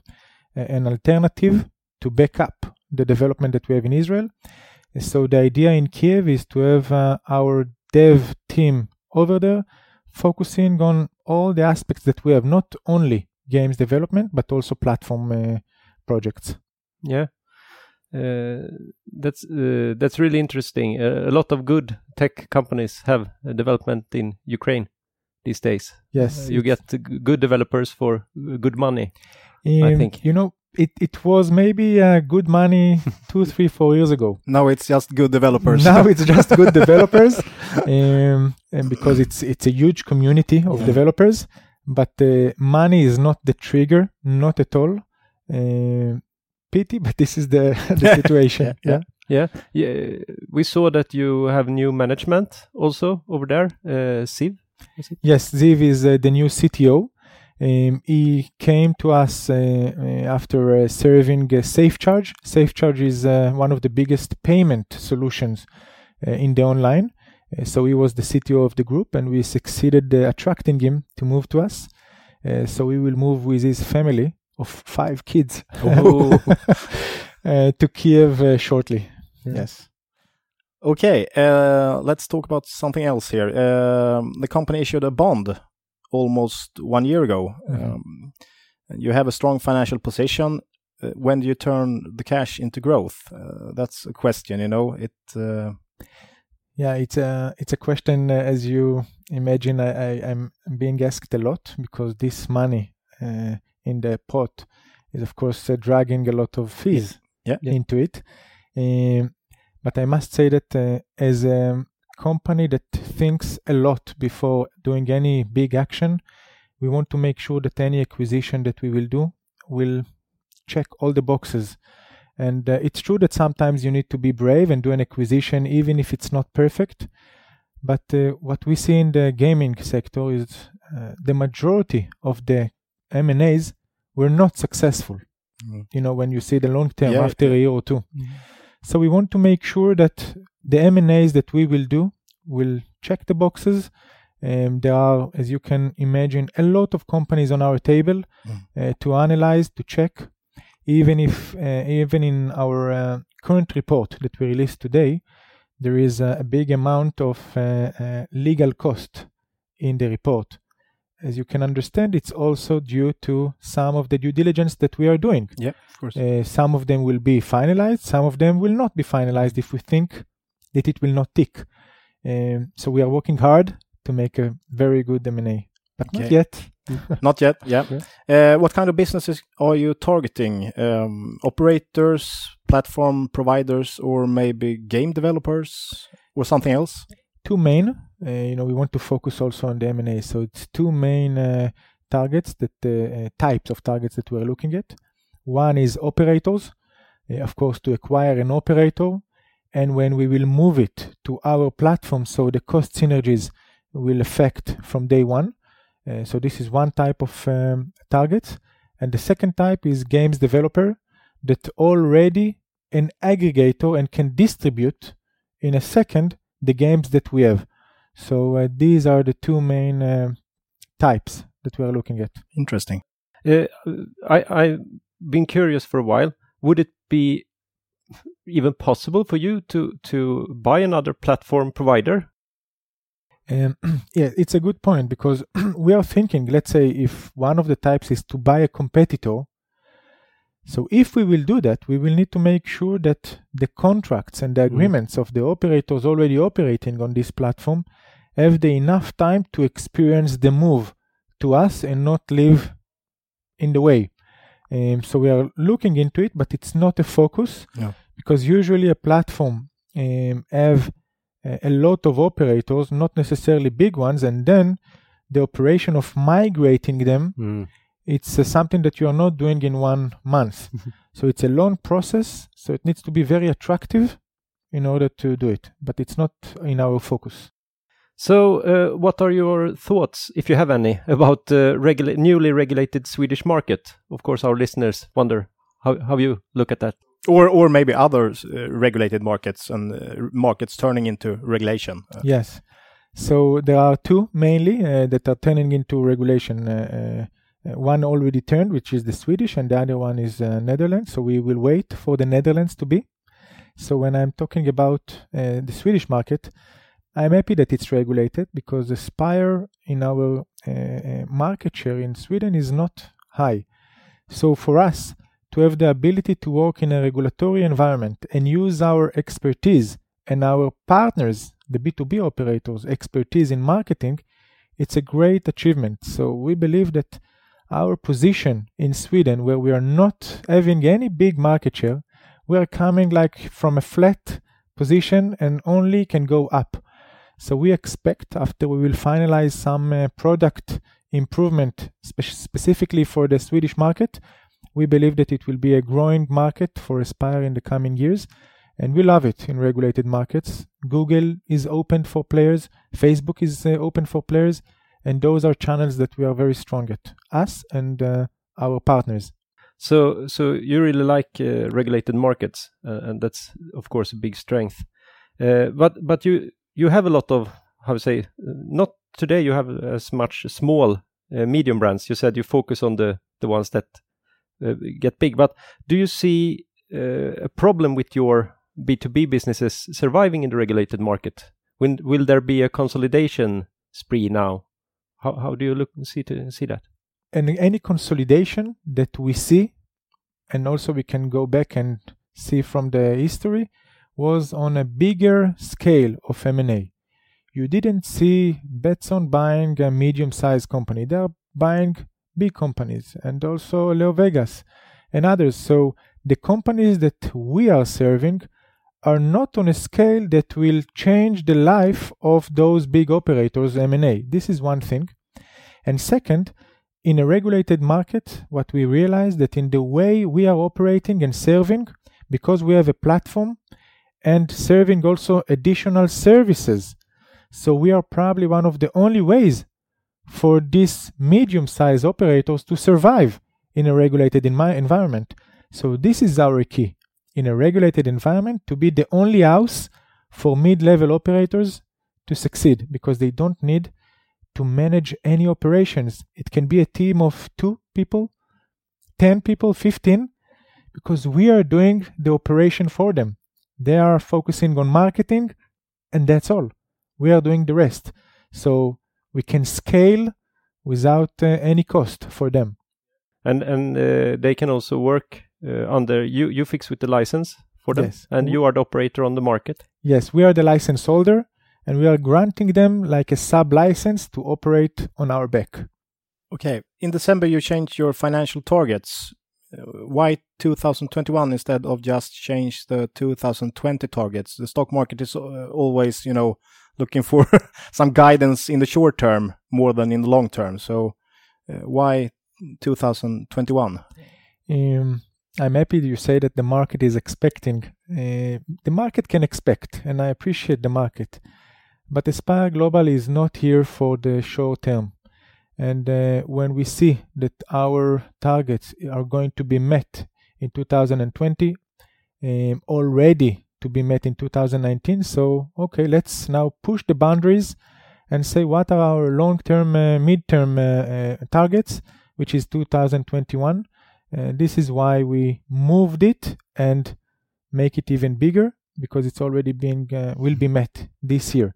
an alternative to back up the development that we have in Israel. So the idea in Kiev is to have uh, our dev team over there focusing on all the aspects that we have, not only games development, but also platform uh, projects. Yeah. Uh, that's uh, that's really interesting. Uh, a lot of good tech companies have uh, development in Ukraine these days. Yes, you get good developers for uh, good money. I um, think. you know it. It was maybe uh, good money [LAUGHS] two, three, four years ago. Now it's just good developers. Now it's just good [LAUGHS] developers, um, and because it's it's a huge community of Yeah. developers. But uh, money is not the trigger, not at all. Um pity, but this is the [LAUGHS] the situation. Yeah, yeah. Yeah, we saw that you have new management also over there. Uh, Siv, is it? Yes, Ziv is uh, the new CTO. Um, he came to us uh, uh, after uh, serving uh, SafeCharge. SafeCharge is uh, one of the biggest payment solutions uh, in the online. Uh, so he was the CTO of the group, and we succeeded uh, attracting him to move to us. Uh, so we will move with his family of five kids [LAUGHS] uh, to Kiev uh, shortly. Yes. Okay, uh, let's talk about something else here. Um, the company issued a bond almost one year ago. Mhm. Um, you have a strong financial position. Uh, when do you turn the cash into growth? Uh, that's a question. You know, it. Uh, Yeah, it's a it's a question uh, as you imagine. I, I I'm being asked a lot because this money uh, in the pot is of course uh, dragging a lot of fees Yeah. Yeah. into it. Um, but I must say that uh, as a company that thinks a lot before doing any big action, we want to make sure that any acquisition that we will do will check all the boxes. And uh, it's true that sometimes you need to be brave and do an acquisition, even if it's not perfect. But uh, what we see in the gaming sector is uh, the majority of the M&As were not successful. Mm. You know, when you see the long term Yeah, after a year or 2 So we want to make sure that the M&As that we will do will check the boxes. Um, there are, as you can imagine, a lot of companies on our table uh, to analyze, to check. Even if, uh, even in our uh, current report that we released today, there is a, a big amount of uh, uh, legal cost in the report. As you can understand, it's also due to some of the due diligence that we are doing. Yeah, of course. Uh, some of them will be finalized, some of them will not be finalized if we think that it will not tick. Um, so we are working hard to make a very good M&A, but not yet. [LAUGHS] Not yet. Yeah. Uh, what kind of businesses are you targeting? Um, operators, platform providers, or maybe game developers, or something else? Two main, you know, we want to focus also on the M&A. So it's two main uh, targets that uh, types of targets that we're looking at. One is operators, of course, to acquire an operator, and when we will move it to our platform, so the cost synergies will affect from day one. Uh, so this is one type of um, target, and the second type is games developer that already an aggregator and can distribute in a second the games that we have. So uh, these are the two main uh, types that we are looking at. Interesting. Uh, I, I've been curious for a while. Would it be even possible for you to to buy another platform provider? Um, [CLEARS THROAT] yeah, it's a good point because [CLEARS THROAT] we are thinking, let's say, if one of the types is to buy a competitor. So if we will do that, we will need to make sure that the contracts and the agreements of the operators already operating on this platform have the enough time to experience the move to us and not live in the way. Um, so we are looking into it, but it's not a focus Yeah. because usually a platform um, have a a lot of operators, not necessarily big ones, and then the operation of migrating them, it's uh, something that you are not doing in one month. [LAUGHS] so it's a long process. So it needs to be very attractive in order to do it, but it's not in our focus. So, uh, what are your thoughts, if you have any, about the regula- newly regulated Swedish market? Of course, our listeners wonder how how you look at that. Or, or maybe other uh, regulated markets and uh, markets turning into regulation. Uh, Yes. So there are two mainly uh, that are turning into regulation. Uh, uh, one already turned, which is the Swedish, and the other one is uh, Netherlands. So we will wait for the Netherlands to be. So when I'm talking about uh, the Swedish market, I'm happy that it's regulated because Aspire in our uh, uh, market share in Sweden is not high. So for us to have the ability to work in a regulatory environment and use our expertise and our partners, the B2B operators, expertise in marketing, it's a great achievement. So we believe that our position in Sweden, where we are not having any big market share, we are coming like from a flat position and only can go up. So we expect after we will finalize some uh, product improvement spe- specifically for the Swedish market, we believe that it will be a growing market for Aspire in the coming years. And we love it in regulated markets. Google is open for players, Facebook is uh, open for players, and those are channels that we are very strong at, us and uh, our partners. So, so you really like uh, regulated markets, uh, and that's of course a big strength. Uh, but but you you have a lot of how to say not today you have as much small uh, medium brands. You said you focus on the the ones that uh, get big. But do you see uh, a problem with your B two B businesses surviving in the regulated market? When will there be a consolidation spree now? How how do you look see to see that? and any consolidation that we see, and also we can go back and see from the history, was on a bigger scale of M&A. You didn't see Betson buying a medium-sized company; they are buying big companies, and also Leo Vegas and others. So the companies that we are serving are not on a scale that will change the life of those big operators M&A. This is one thing. And second, in a regulated market, what we realize that in the way we are operating and serving, because we have a platform and serving also additional services. So we are probably one of the only ways for these medium sized operators to survive in a regulated environment. So this is our key in a regulated environment to be the only house for mid level operators to succeed because they don't need to manage any operations. It can be a team of two people, 10 people, 15, because we are doing the operation for them. They are focusing on marketing, and that's all. We are doing the rest. So we can scale without uh, any cost for them. And and uh, they can also work uh, under you. You fix with the license for them, Yes. and you are the operator on the market. Yes, we are the license holder, and we are granting them like a sub license to operate on our back. Okay. In December, you changed your financial targets. Why 2021 instead of just change the 2020 targets? The stock market is uh, always, you know, looking for [LAUGHS] some guidance in the short term more than in the long term. So, uh, why 2021? Um, I'm happy you say that the market is expecting. Uh, the market can expect, and I appreciate the market. But Aspire Global is not here for the short term. And uh, when we see that our targets are going to be met in 2020, um, already to be met in 2019, so okay, let's now push the boundaries and say what are our long-term, uh, mid-term uh, uh, targets, which is 2021. Uh, this is why we moved it and make it even bigger because it's already being uh, will be met this year.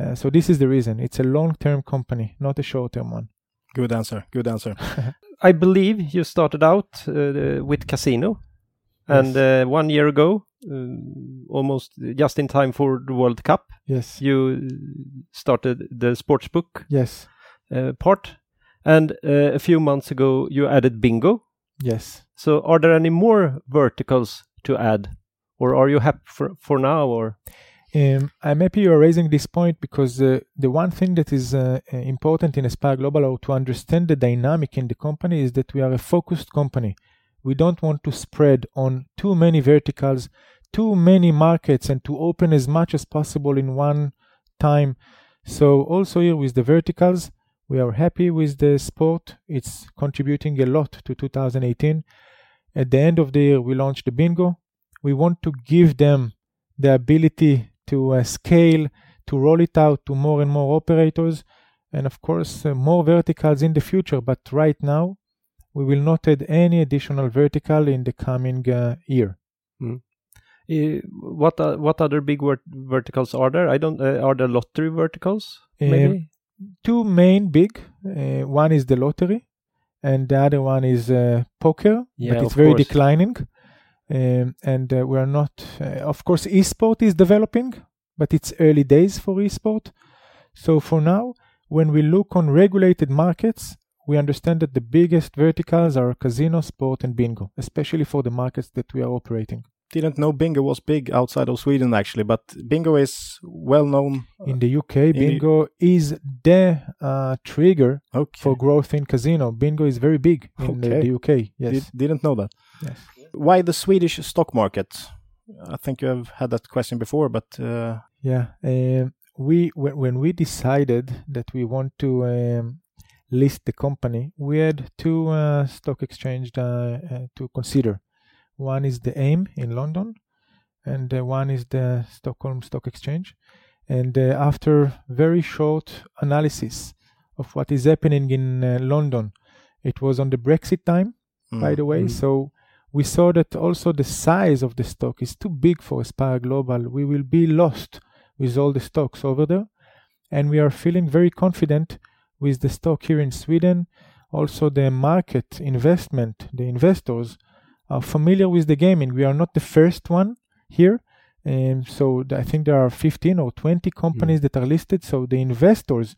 Uh, so this is the reason. It's a long-term company, not a short-term one. Good answer. Good answer. [LAUGHS] I believe you started out uh, with casino, and uh, one year ago, uh, almost just in time for the World Cup, Yes. you started the sportsbook Yes. uh, part, and uh, a few months ago you added bingo. Yes. So, are there any more verticals to add, or are you happy for, for now? Or Um, I'm happy you're raising this point because uh, the one thing that is uh, uh, important in Aspire Global or to understand the dynamic in the company is that we are a focused company. We don't want to spread on too many verticals, too many markets, and to open as much as possible in one time. So, also here with the verticals, we are happy with the sport. It's contributing a lot to 2018. At the end of the year, we launched the bingo. We want to give them the ability to uh, scale, to roll it out to more and more operators, and of course, uh, more verticals in the future. But right now, we will not add any additional vertical in the coming uh, year. uh, what uh, what other big vert- verticals are there? I don't. Uh, are there lottery verticals? Maybe. Two main big uh, one is the lottery, and the other one is uh, poker, Yeah, but it's very course. declining. Um, and uh, we are not, uh, of course, esport is developing, but it's early days for esport. So for now, when we look on regulated markets, we understand that the biggest verticals are casino, sport, and bingo, especially for the markets that we are operating. Didn't know bingo was big outside of Sweden actually, but bingo is well known. In the UK, bingo is the uh, trigger Okay. for growth in casino. Bingo is very big in the- Okay. the UK. Yes. Did, didn't know that. yes. Why the Swedish stock market? I think you have had that question before, but uh, Yeah, um, we when, when we decided that we want to um, list the company, we had two uh, stock exchange uh, uh, to consider. One is the AIM in London, and uh, one is the Stockholm Stock Exchange. And uh, after very short analysis of what is happening in uh, London, it was on the Brexit time by mm, the way. mm. So we saw that also the size of the stock is too big for Aspire Global. We will be lost with all the stocks over there. And we are feeling very confident with the stock here in Sweden. Also, the market investment, the investors are familiar with the gaming. We are not the first one here. And so I think there are 15 or 20 companies that are listed. So the investors,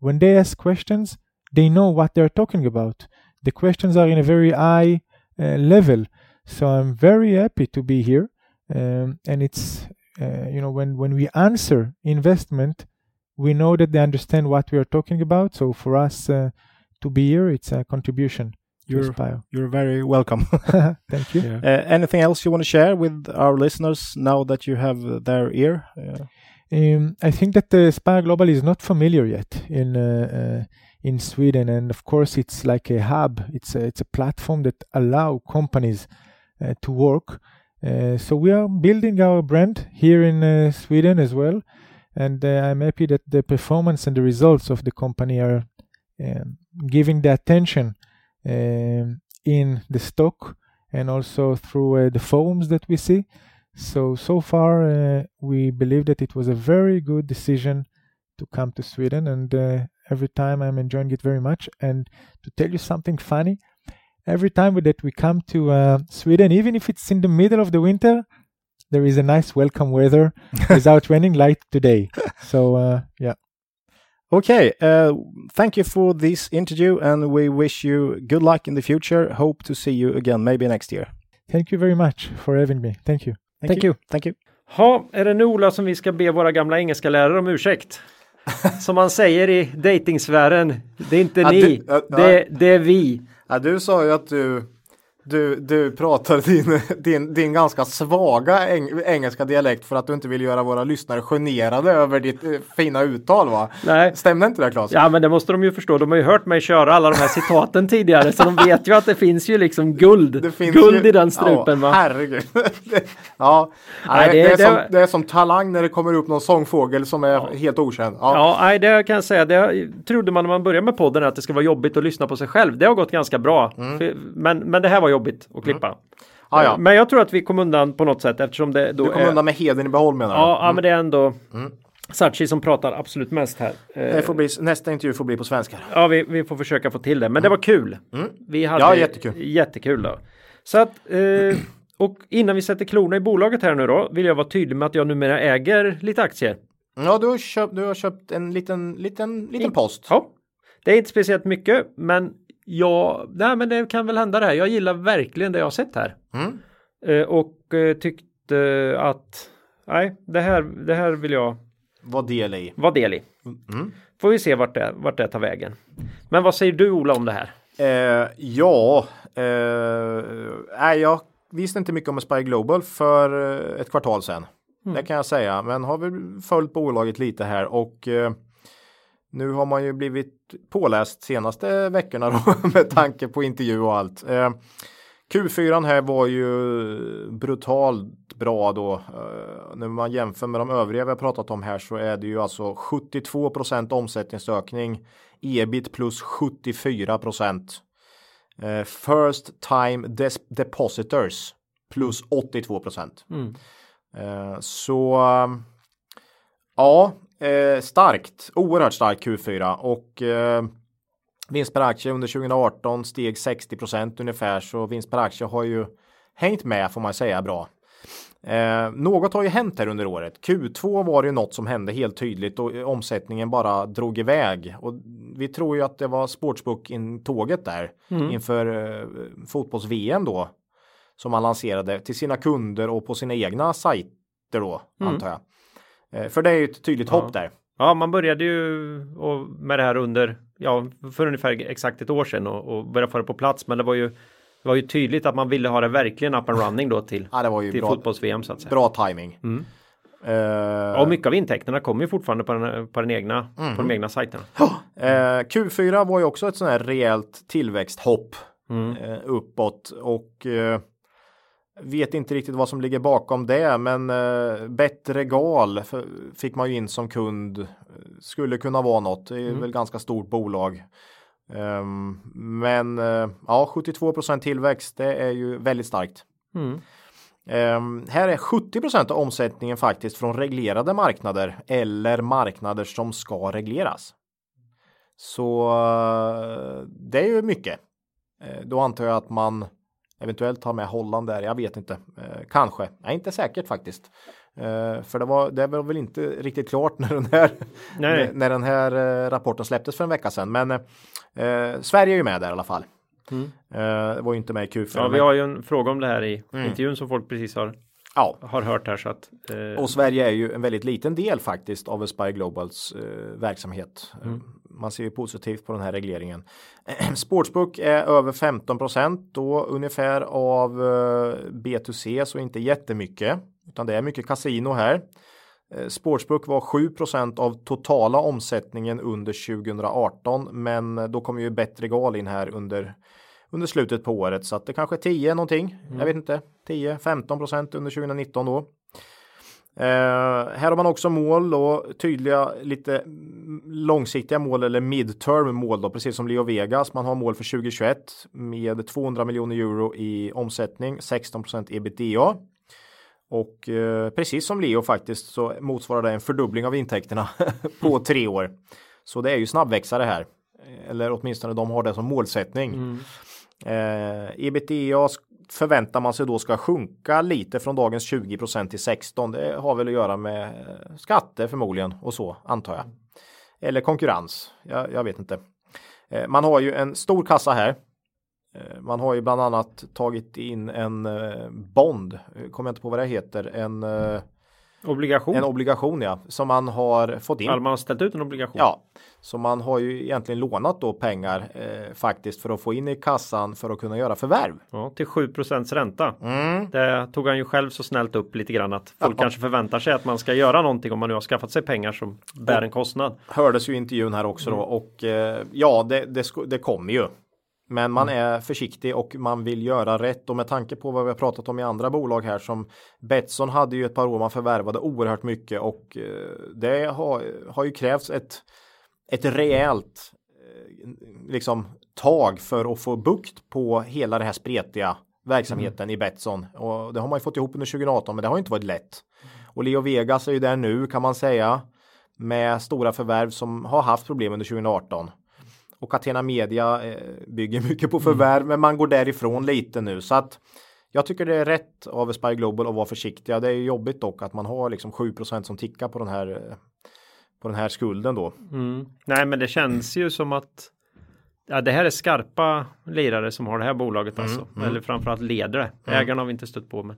when they ask questions, they know what they're talking about. The questions are in a very high uh, level. So I'm very happy to be here. Um, and it's, uh, you know, when, when we answer investment, we know that they understand what we are talking about. So for us uh, to be here, it's a contribution You're- You're very welcome. [LAUGHS] [LAUGHS] Thank you. Yeah. Uh, anything else you want to share with our listeners now that you have uh, their ear? Um, I think that the Spire Global is not familiar yet in uh, uh, in Sweden, and of course, it's like a hub. It's a, it's a platform that allow companies to work. Uh, so we are building our brand here in uh, Sweden as well, and uh, I'm happy that the performance and the results of the company are um, giving the attention um, in the stock and also through the forums that we see. So, so far, uh, we believe that it was a very good decision to come to Sweden, and uh, every time I'm enjoying it very much. And to tell you something funny, every time that we come to uh, Sweden, even if it's in the middle of the winter, there is a nice welcome weather [LAUGHS] without raining like today. So, uh, yeah. Okay, uh, thank you for this interview, and we wish you good luck in the future. Hope to see you again, maybe next year. Thank you very much for having me. Thank you. Thank, Thank you. you. Thank you. Ha, är det nu Ola som vi ska be våra gamla engelska lärare om ursäkt? [LAUGHS] Som man säger i dejtingsfären, det är inte ja, ni, det, det, är vi. Ja, du sa ju att du du, du pratar din, din, din ganska svaga eng, engelska dialekt för att du inte vill göra våra lyssnare generade över ditt eh, fina uttal va? Nej. Stämde inte det Claes? Ja men det måste de ju förstå. De har ju hört mig köra alla de här citaten [LAUGHS] tidigare så de vet ju att det finns ju liksom guld. guld ju, i den strupen ja, va? Herregud. [LAUGHS] ja, nej, det, det, är det, som, det är som talang när det kommer upp någon sångfågel som är ja. helt okänd. Ja. ja, nej det kan jag säga. Det trodde man när man började med podden att det skulle vara jobbigt att lyssna på sig själv. Det har gått ganska bra. Mm. Men, men det här var jobbigt att klippa. Mm. Ah, ja. Men jag tror att vi kom undan på något sätt eftersom det då Du kom är... undan med heden i behåll menar du? Ja, mm. ja men det är ändå mm. Sachi som pratar absolut mest här. Det får bli, nästa intervju får bli på svenska. Ja, vi, vi får försöka få till det. Men det var kul. Mm. Vi hade ja, jättekul. Jättekul då. Så att, eh, och innan vi sätter klorna i bolaget här nu då, vill jag vara tydlig med att jag numera äger lite aktier. Ja, du har köpt, du har köpt en liten, liten, liten post. Ja, det är inte speciellt mycket, men Ja, nej men det kan väl hända det här. Jag gillar verkligen det jag har sett här. Mm. Eh, och eh, tyckte att nej, det här, det här vill jag vara del i. Var del i. Mm. Får vi se vart det, vart det tar vägen. Men vad säger du Ola om det här? Eh, ja, eh, jag visste inte mycket om Spy Global för eh, ett kvartal sedan. Mm. Det kan jag säga, men har väl följt bolaget lite här och eh, nu har man ju blivit påläst senaste veckorna då, [LAUGHS] med tanke på intervju och allt. Eh, Q4 här var ju brutalt bra då. Eh, när man jämför med de övriga vi har pratat om här så är det ju alltså 72% omsättningsökning. Ebit plus 74 eh, First time depositors plus 82 Mm. Eh, så ja, Eh, starkt, oerhört starkt Q4 och eh, vinst per aktie under 2018 steg 60 ungefär så vinst per aktie har ju hängt med får man säga bra. Eh, något har ju hänt här under året. Q2 var det ju något som hände helt tydligt och omsättningen bara drog iväg. Och vi tror ju att det var Sportsbook-tåget där mm. inför eh, fotbolls-VM då. Som man lanserade till sina kunder och på sina egna sajter då mm. antar jag. Eh, för det är ju ett tydligt ja. hopp där. Ja, man började ju med det här under, ja, för ungefär exakt ett år sedan och, och började få det på plats. Men det var ju, det var ju tydligt att man ville ha det verkligen up and running då till, ja, till fotbolls-VM så att säga. Bra timing. Mm. Uh, och mycket av intäkterna kommer ju fortfarande på den, på den egna, mm. på de mm. egna sajterna. Uh, Q4 var ju också ett sånt här rejält tillväxthopp mm. uh, uppåt och Vet inte riktigt vad som ligger bakom det, men eh, bättre gal fick man ju in som kund. Skulle kunna vara något. Det är mm. väl ganska stort bolag. Um, men uh, ja, 72% tillväxt. Det är ju väldigt starkt. Mm. Um, här är 70% av omsättningen faktiskt från reglerade marknader eller marknader som ska regleras. Så uh, det är ju mycket. Uh, då antar jag att man Eventuellt ha med Holland där, jag vet inte. Eh, kanske, nej inte säkert faktiskt. Eh, för det var, det var väl inte riktigt klart [LAUGHS] när den här, när, den här eh, rapporten släpptes för en vecka sedan. Men Sverige är ju med där i alla fall. Mm. Det var ju inte med i Q4. Ja, vi har ju en fråga om det här i mm. intervjun som folk precis har ja. har hört här så att. Eh... Och Sverige är ju en väldigt liten del faktiskt av Aspire Globals eh, verksamhet. Mm. Man ser ju positivt på den här regleringen. [CLEARS THROAT] Sportsbook är över 15 då ungefär av eh, B2C så inte jättemycket utan det är mycket kasino här. Eh, Sportsbook var 7% av totala omsättningen under 2018, men då kommer ju bättre gal in här under under slutet på året så att det kanske är 10 någonting. Mm. Jag vet inte 10 15% under 2019 då. Eh, här har man också mål och tydliga lite långsiktiga mål eller midterm mål då, precis som Leo Vegas. Man har mål för 2021 med 200 miljoner euro i omsättning, 16 ebitda. Och eh, precis som Leo faktiskt så motsvarar det en fördubbling av intäkterna [LAUGHS] på tre år. Så det är ju snabbväxare här. Eller åtminstone de har det som målsättning. Mm. Eh, ebitda förväntar man sig då ska sjunka lite från dagens 20% till 16. Det har väl att göra med eh, skatter förmodligen och så antar jag. Eller konkurrens. Jag, jag vet inte. Eh, man har ju en stor kassa här. Eh, man har ju bland annat tagit in en bond. Kommer jag inte på vad det heter. En Obligation. En obligation ja, som man har fått in. Alltså man har ställt ut en obligation. Ja, så man har ju egentligen lånat då pengar eh, faktiskt för att få in i kassan för att kunna göra förvärv. Ja, till 7 ränta. Mm. Det tog han ju själv så snällt upp lite grann att folk ja. kanske förväntar sig att man ska göra någonting om man nu har skaffat sig pengar som bär en kostnad. Hördes ju i intervjun här också mm. då och eh, ja, det, det, det kommer ju. Men man är försiktig och man vill göra rätt och med tanke på vad vi har pratat om i andra bolag här som Betsson hade ju ett par år man förvärvade oerhört mycket och eh, det har, har ju krävts ett, ett rejält eh, liksom tag för att få bukt på hela det här spretiga verksamheten mm. i Betsson och det har man ju fått ihop under 2018 men det har inte varit lätt. Och Leo Vegas är ju där nu kan man säga med stora förvärv som har haft problem under 2018 och Catena Media eh, bygger [LAUGHS] mycket på förvärv, mm. men man går därifrån lite nu så att jag tycker det är rätt av Spy Global att vara försiktiga. Det är jobbigt dock att man har liksom 7% som tickar på den här eh, på den här skulden då. Mm. Nej, men det känns ju som att Ja, det här är skarpa lirare som har det här bolaget mm, alltså. Mm. Eller framförallt ledare. Mm. Ägarna har vi inte stött på. Men.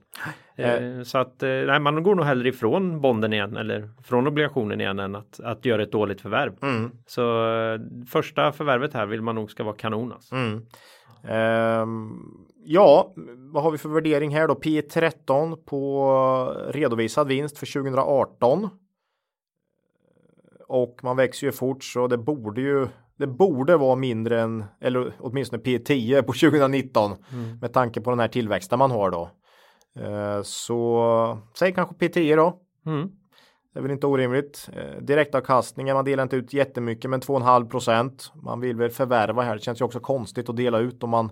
Eh, så att eh, nej, man går nog hellre ifrån bonden igen eller från obligationen igen än att, att göra ett dåligt förvärv. Mm. Så eh, första förvärvet här vill man nog ska vara kanon. Alltså. Um, ja, vad har vi för värdering här då? P 13 på redovisad vinst för 2018. Och man växer ju fort så det borde ju det borde vara mindre än, eller åtminstone P10 på [LAUGHS] 2019 mm. med tanke på den här tillväxten man har då. Eh, så säg kanske P10 då. Mm. Det är väl inte orimligt. Eh, direktavkastningen, man delar inte ut jättemycket men 2,5 procent. Man vill väl förvärva här. Det känns ju också konstigt att dela ut om man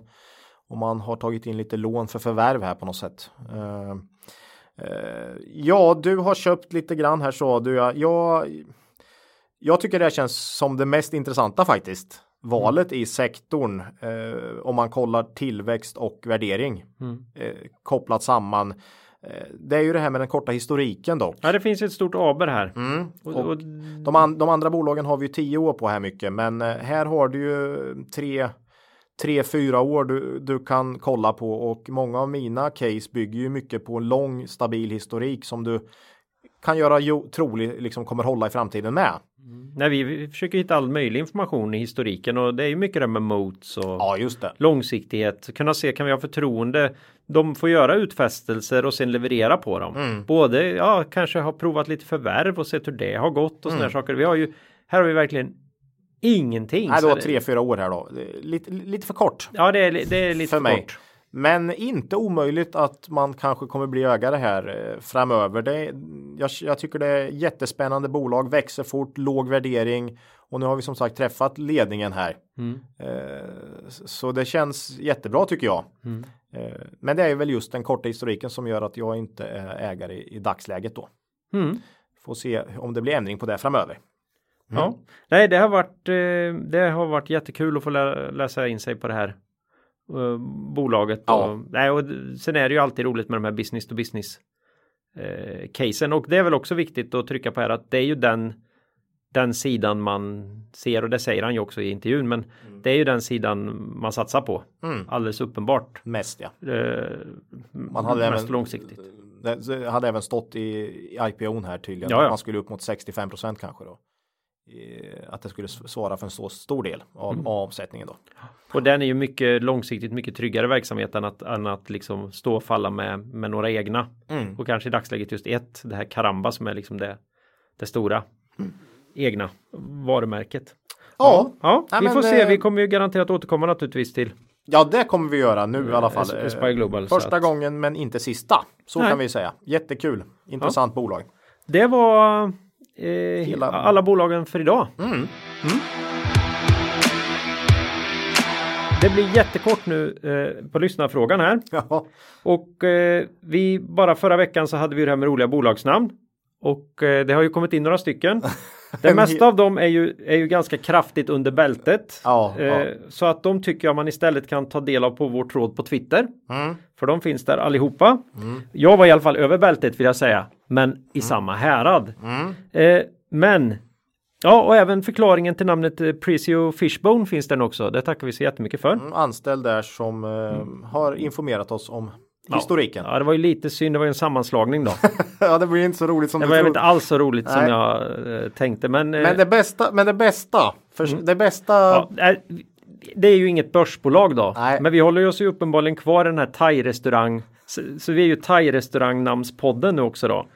om man har tagit in lite lån för förvärv här på något sätt. Eh, ja, du har köpt lite grann här sa du. Ja. Jag, jag tycker det känns som det mest intressanta faktiskt. Valet mm. i sektorn eh, om man kollar tillväxt och värdering mm. eh, kopplat samman. Eh, det är ju det här med den korta historiken dock. Ja, det finns ett stort aber här. Mm. Och, och de, an de, andra bolagen har vi ju tio år på här mycket, men eh, här har du ju tre tre, fyra år du, du kan kolla på och många av mina case bygger ju mycket på lång stabil historik som du kan göra trolig liksom kommer hålla i framtiden med. Mm. Nej, vi försöker hitta all möjlig information i historiken och det är ju mycket det med mots och ja, just det. långsiktighet. Kunna se, kan vi ha förtroende? De får göra utfästelser och sen leverera på dem. Mm. Både, ja, kanske ha provat lite förvärv och sett hur det har gått och mm. sådana saker. Vi har ju, här har vi verkligen ingenting. Nej, det var tre, fyra år här då. Lite, lite för kort. Ja, det är, det är lite för, för mig. kort. Men inte omöjligt att man kanske kommer bli ägare här eh, framöver. Det, jag, jag, tycker det är jättespännande bolag, växer fort, låg värdering och nu har vi som sagt träffat ledningen här. Mm. Eh, så det känns jättebra tycker jag. Mm. Eh, men det är väl just den korta historiken som gör att jag inte är ägare i, dagsläget då. Mm. Får se om det blir ändring på det framöver. Ja, nej, det har varit. Det har varit jättekul att få lä läsa in sig på det här uh, bolaget. Ja. Och, nej, och sen är det ju alltid roligt med de här business to business uh, casen och det är väl också viktigt att trycka på här att det är ju den den sidan man ser och det säger han ju också i intervjun men mm. det är ju den sidan man satsar på. Mm. Alldeles uppenbart. Mest ja. Uh, man hade mest även, långsiktigt. Det hade även stått i, i IPOn här tydligen. Ja, ja. Man skulle upp mot 65% kanske då. Eh, att det skulle svara för en så stor del av mm. avsättningen då. Och den är ju mycket långsiktigt mycket tryggare verksamhet än att, än att liksom stå och falla med, med några egna. Mm. Och kanske i dagsläget just ett, det här Karamba som är liksom det, det stora mm. egna varumärket. Ja, ja, ja vi får se. Vi eh, kommer ju garanterat återkomma naturligtvis till Ja, det kommer vi göra nu i alla fall. Spy Global, Första att... gången men inte sista. Så Nej. kan vi säga. Jättekul. Intressant ja. bolag. Det var eh, alla bolagen för idag. Mm. Mm. Det blir jättekort nu eh, på lyssnarfrågan här. Ja. Och eh, vi bara förra veckan så hade vi det här med roliga bolagsnamn. Och eh, det har ju kommit in några stycken. [LAUGHS] Det mesta av dem är ju, är ju ganska kraftigt under bältet. Ja, eh, ja. Så att de tycker jag man istället kan ta del av på vår tråd på Twitter. Mm. För de finns där allihopa. Mm. Jag var i alla fall över bältet vill jag säga. Men i mm. samma härad. Mm. Eh, men Ja, och även förklaringen till namnet eh, Prezio Fishbone finns den också. Det tackar vi så jättemycket för. Mm, anställd där som eh, har informerat oss om historiken. Ja, det var ju lite synd, det var ju en sammanslagning då. [LAUGHS] ja, det blir inte så roligt som det du var trodde. inte alls så roligt Nej. som jag eh, tänkte. Men, eh, men det bästa, men det bästa, för, mm. det bästa. Ja, det är ju inget börsbolag då, Nej. men vi håller oss ju uppenbarligen kvar i den här thai-restaurang. Så, så, vi är ju thai-restaurangnamnspodden nu också då.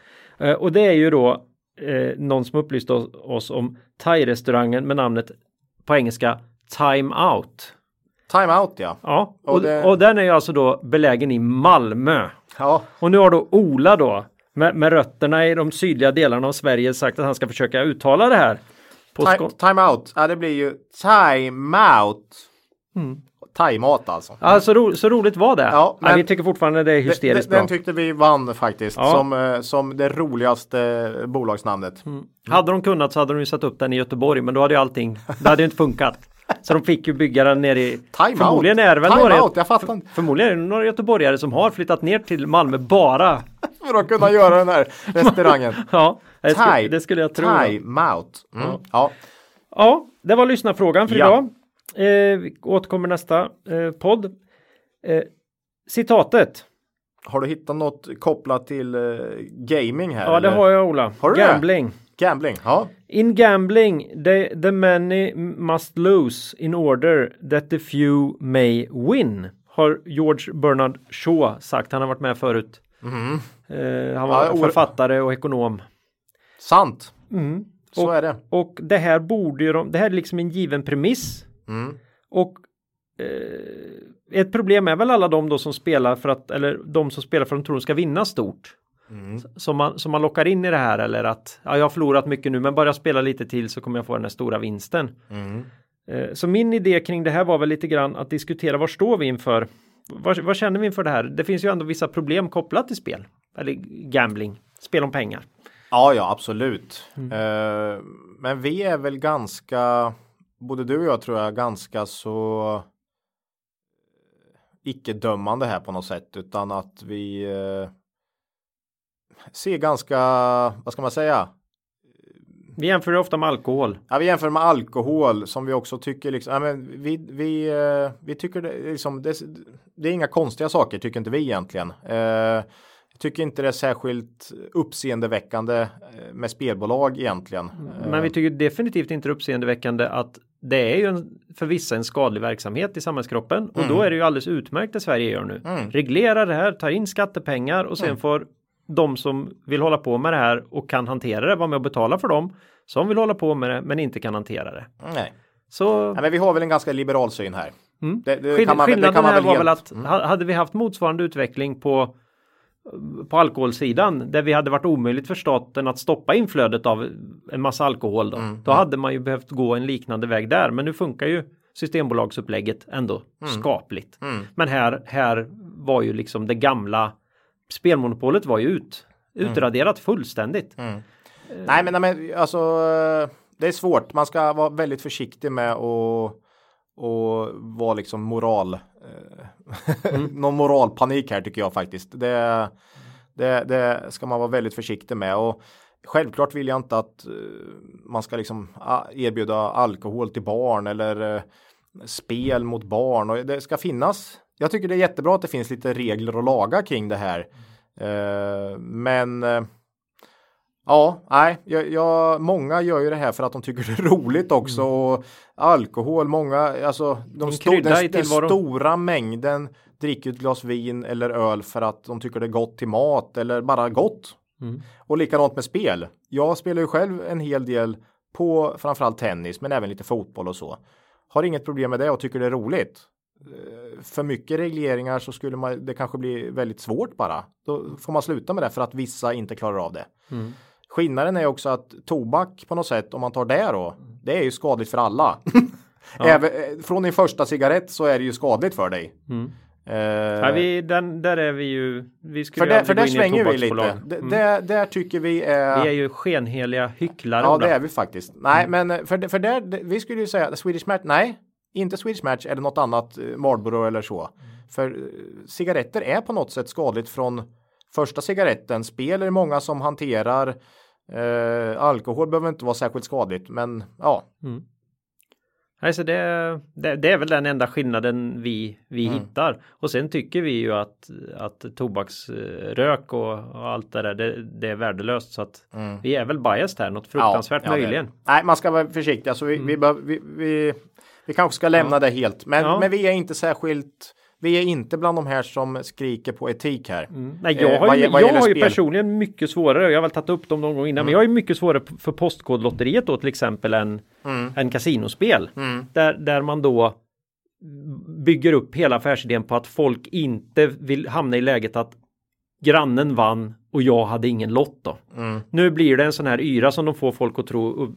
Eh, och det är ju då eh, någon som upplyst oss, oss om thai-restaurangen med namnet på engelska Time Out. Time Out ja. Ja, och, och, det... och den är ju alltså då belägen i Malmö. Ja. Och nu har då Ola då med, med rötterna i de sydliga delarna av Sverige sagt att han ska försöka uttala det här. Time, time out, ja det blir ju time out. Mm. Thaimat alltså. Ja, så, ro, så roligt var det. Ja, men, vi tycker fortfarande det är hysteriskt bra. Den tyckte vi vann faktiskt ja. som, eh, som det roligaste bolagsnamnet. Mm. Hade de kunnat så hade de ju satt upp den i Göteborg men då hade ju allting, det hade ju inte funkat. [LAUGHS] Så de fick ju bygga den nere i... Time förmodligen out. är det väl Time några, out, jag fattar inte. Förmodligen är det några göteborgare som har flyttat ner till Malmö bara [LAUGHS] för att kunna göra den här restaurangen. [LAUGHS] ja, det skulle, det skulle jag tro. Time out. Mm. Ja. ja. ja, det var lyssnarfrågan för ja. idag. Eh, vi återkommer nästa eh, podd. Eh, citatet. Har du hittat något kopplat till eh, gaming här? Ja, eller? det har jag Ola. Har du Gambling. Det? Gambling, ja. In gambling, the, the many must lose in order that the few may win. Har George Bernard Shaw sagt. Han har varit med förut. Mm. Han var ja, författare och ekonom. Sant. Mm. Så och, är det. Och det här borde ju de, det här är liksom en given premiss. Mm. Och eh, ett problem är väl alla de då som spelar för att, eller de som spelar för att de tror de ska vinna stort. Mm. Som, man, som man lockar in i det här eller att ja, jag har förlorat mycket nu men bara jag spela lite till så kommer jag få den här stora vinsten. Mm. Eh, så min idé kring det här var väl lite grann att diskutera var står vi inför vad, vad, känner vi inför det här? Det finns ju ändå vissa problem kopplat till spel eller gambling, spel om pengar. Ja, ja, absolut. Mm. Uh, men vi är väl ganska, både du och jag tror jag, ganska så icke-dömande här på något sätt, utan att vi uh, ser ganska, vad ska man säga? Vi jämför ofta med alkohol. Ja, vi jämför med alkohol som vi också tycker liksom, ja, men vi, vi, uh, vi tycker det, liksom, det, det, är inga konstiga saker tycker inte vi egentligen. Tycker inte det är särskilt uppseendeväckande eh, med spelbolag egentligen. Men vi tycker definitivt inte det är uppseendeväckande att det är ju en, för vissa en skadlig verksamhet i samhällskroppen och mm. då är det ju alldeles utmärkt det Sverige gör nu. Mm. Reglerar det här, tar in skattepengar och sen mm. får de som vill hålla på med det här och kan hantera det vara med och betala för dem som vill hålla på med det men inte kan hantera det. Nej. Så... Ja, men vi har väl en ganska liberal syn här. Mm. Det, det kan man, Skillnaden här var helt... väl att mm. hade vi haft motsvarande utveckling på på alkoholsidan där vi hade varit omöjligt för staten att stoppa inflödet av en massa alkohol då. Mm. Då hade man ju behövt gå en liknande väg där men nu funkar ju Systembolagsupplägget ändå mm. skapligt. Mm. Men här, här var ju liksom det gamla spelmonopolet var ju ut, mm. utraderat fullständigt. Mm. Nej men, men alltså det är svårt. Man ska vara väldigt försiktig med att och vara liksom moral. Eh, [LAUGHS] mm. någon moralpanik här tycker jag faktiskt. Det, det, det ska man vara väldigt försiktig med och självklart vill jag inte att eh, man ska liksom erbjuda alkohol till barn eller eh, spel mot barn och det ska finnas. Jag tycker det är jättebra att det finns lite regler och lagar kring det här. Men Ja, nej, jag, jag, många gör ju det här för att de tycker det är roligt också. Mm. Och alkohol, många, alltså de sto, den, den stora mängden dricker ett glas vin eller öl för att de tycker det är gott till mat eller bara gott. Mm. Och likadant med spel. Jag spelar ju själv en hel del på framförallt tennis men även lite fotboll och så. Har inget problem med det och tycker det är roligt. Eh, För mycket regleringar så skulle man, det kanske bli väldigt svårt bara. Då får man sluta med det för att vissa inte klarar av det. Mm. Skillnaden är också att tobak på något sätt, om man tar det då, det är ju skadligt för alla. [LAUGHS] Ja. Även, eh, från din första cigarett så är det ju skadligt för dig. Mm. Eh, Ja, vi, den, där är vi ju. Vi skulle för där, för där svänger vi lite. Mm. Där, där tycker vi är... Vi är ju skenheliga hycklare. Ja, det är vi faktiskt. Nej, men eh, för, för där, det- vi skulle ju säga Swedish Match. Nej, inte Swedish Match eller något annat Marlboro eller så. För eh, cigaretter är på något sätt skadligt från första cigaretten. Spel är det många som hanterar. Eh, alkohol behöver inte vara särskilt skadligt, men ja, Nej, så det, det, det är väl den enda skillnaden vi, vi Mm. hittar. Och sen tycker vi ju att, att tobaksrök och, och allt det där, det, det är värdelöst. Så att vi är väl biased här, något fruktansvärt Mm. Ja, ja, det- möjligen. Nej, man ska vara försiktig. Alltså, vi, vi, behöver- vi, vi, vi kanske ska lämna det helt. Men, Ja. men vi är inte särskilt. Vi är inte bland de här som skriker på etik här. Nej, jag Eh, har vad ju, ge- vad jag gäller har ju. Mm. personligen mycket svårare, jag har väl tagit upp dem någon gång innan, men jag ju mycket svårare för Postkodlotteriet då till exempel än, Mm. än kasinospel. Där, där man då bygger upp hela affärsidén på att folk inte vill hamna i läget att grannen vann och jag hade ingen lott då. Mm. Nu blir det en sån här yra som de får folk att tro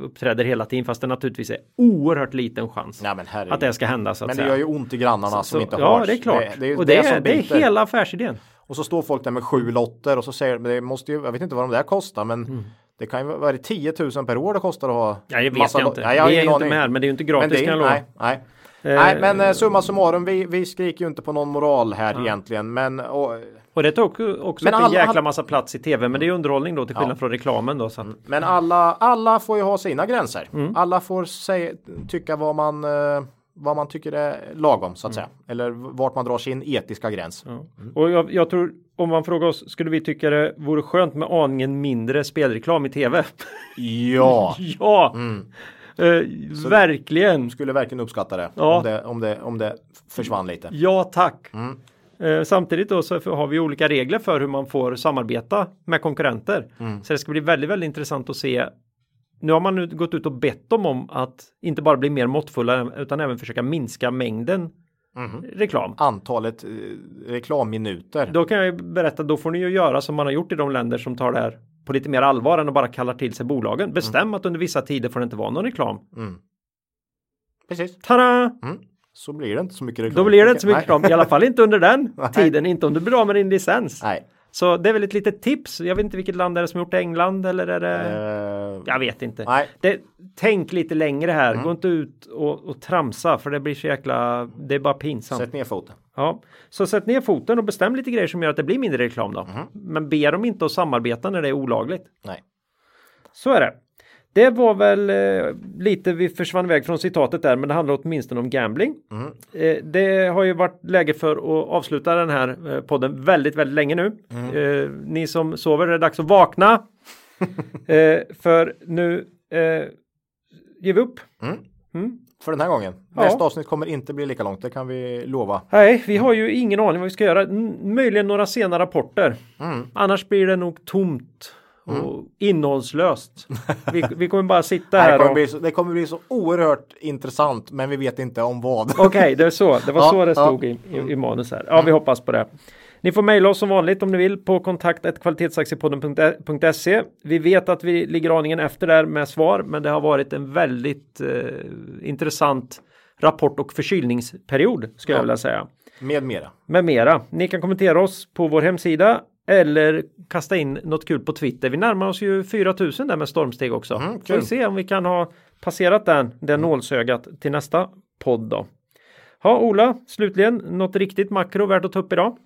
uppträder hela tiden fast det naturligtvis är oerhört liten chans herregud. att det ska hända så att Men det säga. gör ju ont i grannarna som Så- inte ja, hörs. det är klart. Det, det är och det, som är, det är hela affärsidén. Och så står folk där med sju lotter och så säger de, det måste ju, jag vet inte vad de där kostar, men det kan ju vara, vad är det 10 000 per år det kostar att ha. Mm. Ja, det vet massa jag inte. Nej, jag vi är inte med här, men det är ju inte Men gratis det kan jag lova. nej, nej. Eh, nej, men eh, summa summarum, vi, vi skriker ju inte på någon moral här egentligen, men och, Och det tar också, Men upp en alla- jäkla alla- massa plats i tv, men det är underhållning då till skillnad Ja. från reklamen då. Så att, Men alla, alla får ju ha sina gränser. Mm. Alla får säga, tycka vad man, eh, vad man tycker är lagom så att Mm. säga. Eller vart man drar sin etiska gräns. ja. Och jag, jag tror, om man frågar oss, skulle vi tycka det vore skönt med aningen mindre spelreklam i tv? Ja, [LAUGHS] ja! Mm. Eh, verkligen! skulle verkligen uppskatta det, Ja. om det. Om det om det försvann lite. Ja tack! Mm. Eh, samtidigt då så har vi olika regler för hur man får samarbeta med konkurrenter. Mm. Så det ska bli väldigt, väldigt intressant att se. Nu har man nu gått ut och bett dem om att inte bara bli mer måttfulla utan även försöka minska mängden Mhm. reklam. Antalet eh, reklamminuter. Då kan jag ju berätta, då får ni ju göra som man har gjort i de länder som tar det här på lite mer allvar än att bara kallar till sig bolagen. Bestäm Mm. att under vissa tider får det inte vara någon reklam. Precis. Tada! Så blir det inte så mycket reklam. Då blir det inte så mycket reklam, i alla fall inte under den [LAUGHS] tiden, inte om du blir av med din licens. Nej. Så det är väl ett litet tips. Jag vet inte vilket land är det som har gjort det, England eller är det? Eh, Jag vet inte. Nej. Det, tänk lite längre här, Mm. gå inte ut och, och tramsa för det blir så jäkla, det är bara pinsamt. Sätt ner foten. Ja, så sätt ner foten och bestäm lite grejer som gör att det blir mindre reklam då. Mhm. Men be dem inte att samarbeta när det är olagligt. Nej. Så är det. Det var väl eh, lite, vi försvann iväg från citatet där, men det handlar åtminstone om gambling. Mm. Eh, det har ju varit läge för att avsluta den här eh, podden väldigt, väldigt länge nu. Mm. Eh, ni som sover, det är dags att vakna. [LAUGHS] eh, för nu eh, ger vi upp. För den här gången. Ja. Nästa avsnitt kommer inte bli lika långt, det kan vi lova. Nej, vi har ju ingen aning vad vi ska göra. N- möjligen några sena rapporter. Mm. Annars blir det nog tomt och innehållslöst. Vi, vi kommer bara sitta [LAUGHS] här det, kommer och... bli så, det kommer bli så oerhört intressant, men vi vet inte om vad. [LAUGHS] Okej, det är så. Det var Ja, så det ja. stod i, i, i manus här. Ja, vi hoppas på det. Ni får mejla oss som vanligt om ni vill på kontakt.kvalitetsaktiepodden.se. Vi vet att vi ligger aningen efter där med svar, men det har varit en väldigt eh, intressant rapport och förkylningsperiod skulle jag Ja. vilja säga. Med mera. Med mera. Ni kan kommentera oss på vår hemsida eller kasta in något kul på Twitter. Vi närmar oss ju 4000 där med stormsteg också. Mm, Får vi se om vi kan ha passerat den, det nålsögat till nästa podd då. Ja, Ola, slutligen något riktigt makro värt att ta upp idag?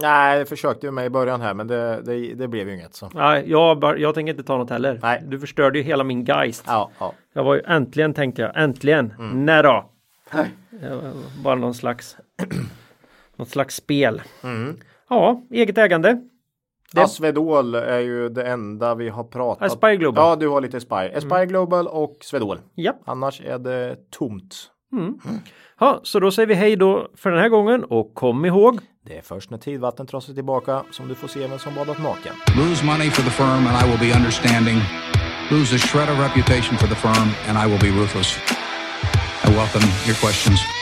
Nej, jag försökte ju med i början här, men det, det, det blev ju inget. Så. Nej, jag, jag tänker inte ta något heller. Nej. Du förstörde ju hela min geist. Ja, ja. Jag var ju äntligen tänkte jag, äntligen. Mm. När då? Var Bara någon slags [CLEARS THROAT] något slags spel. Mm. Ja, eget ägande. Det... Asvedol är ju det enda vi har pratat Aspire Global. Ja, du har lite Aspire. Aspire mm. Global och Svedol. Ja. Annars är det tomt. Mm. Mm. Ja, så då säger vi hej då för den här gången och kom ihåg. Det är först när tidvattnet drar sig tillbaka som du får se vem som badat naken. Lose money for the firm and I will be understanding. Lose a shred of reputation for the firm and I will be ruthless. I welcome your questions.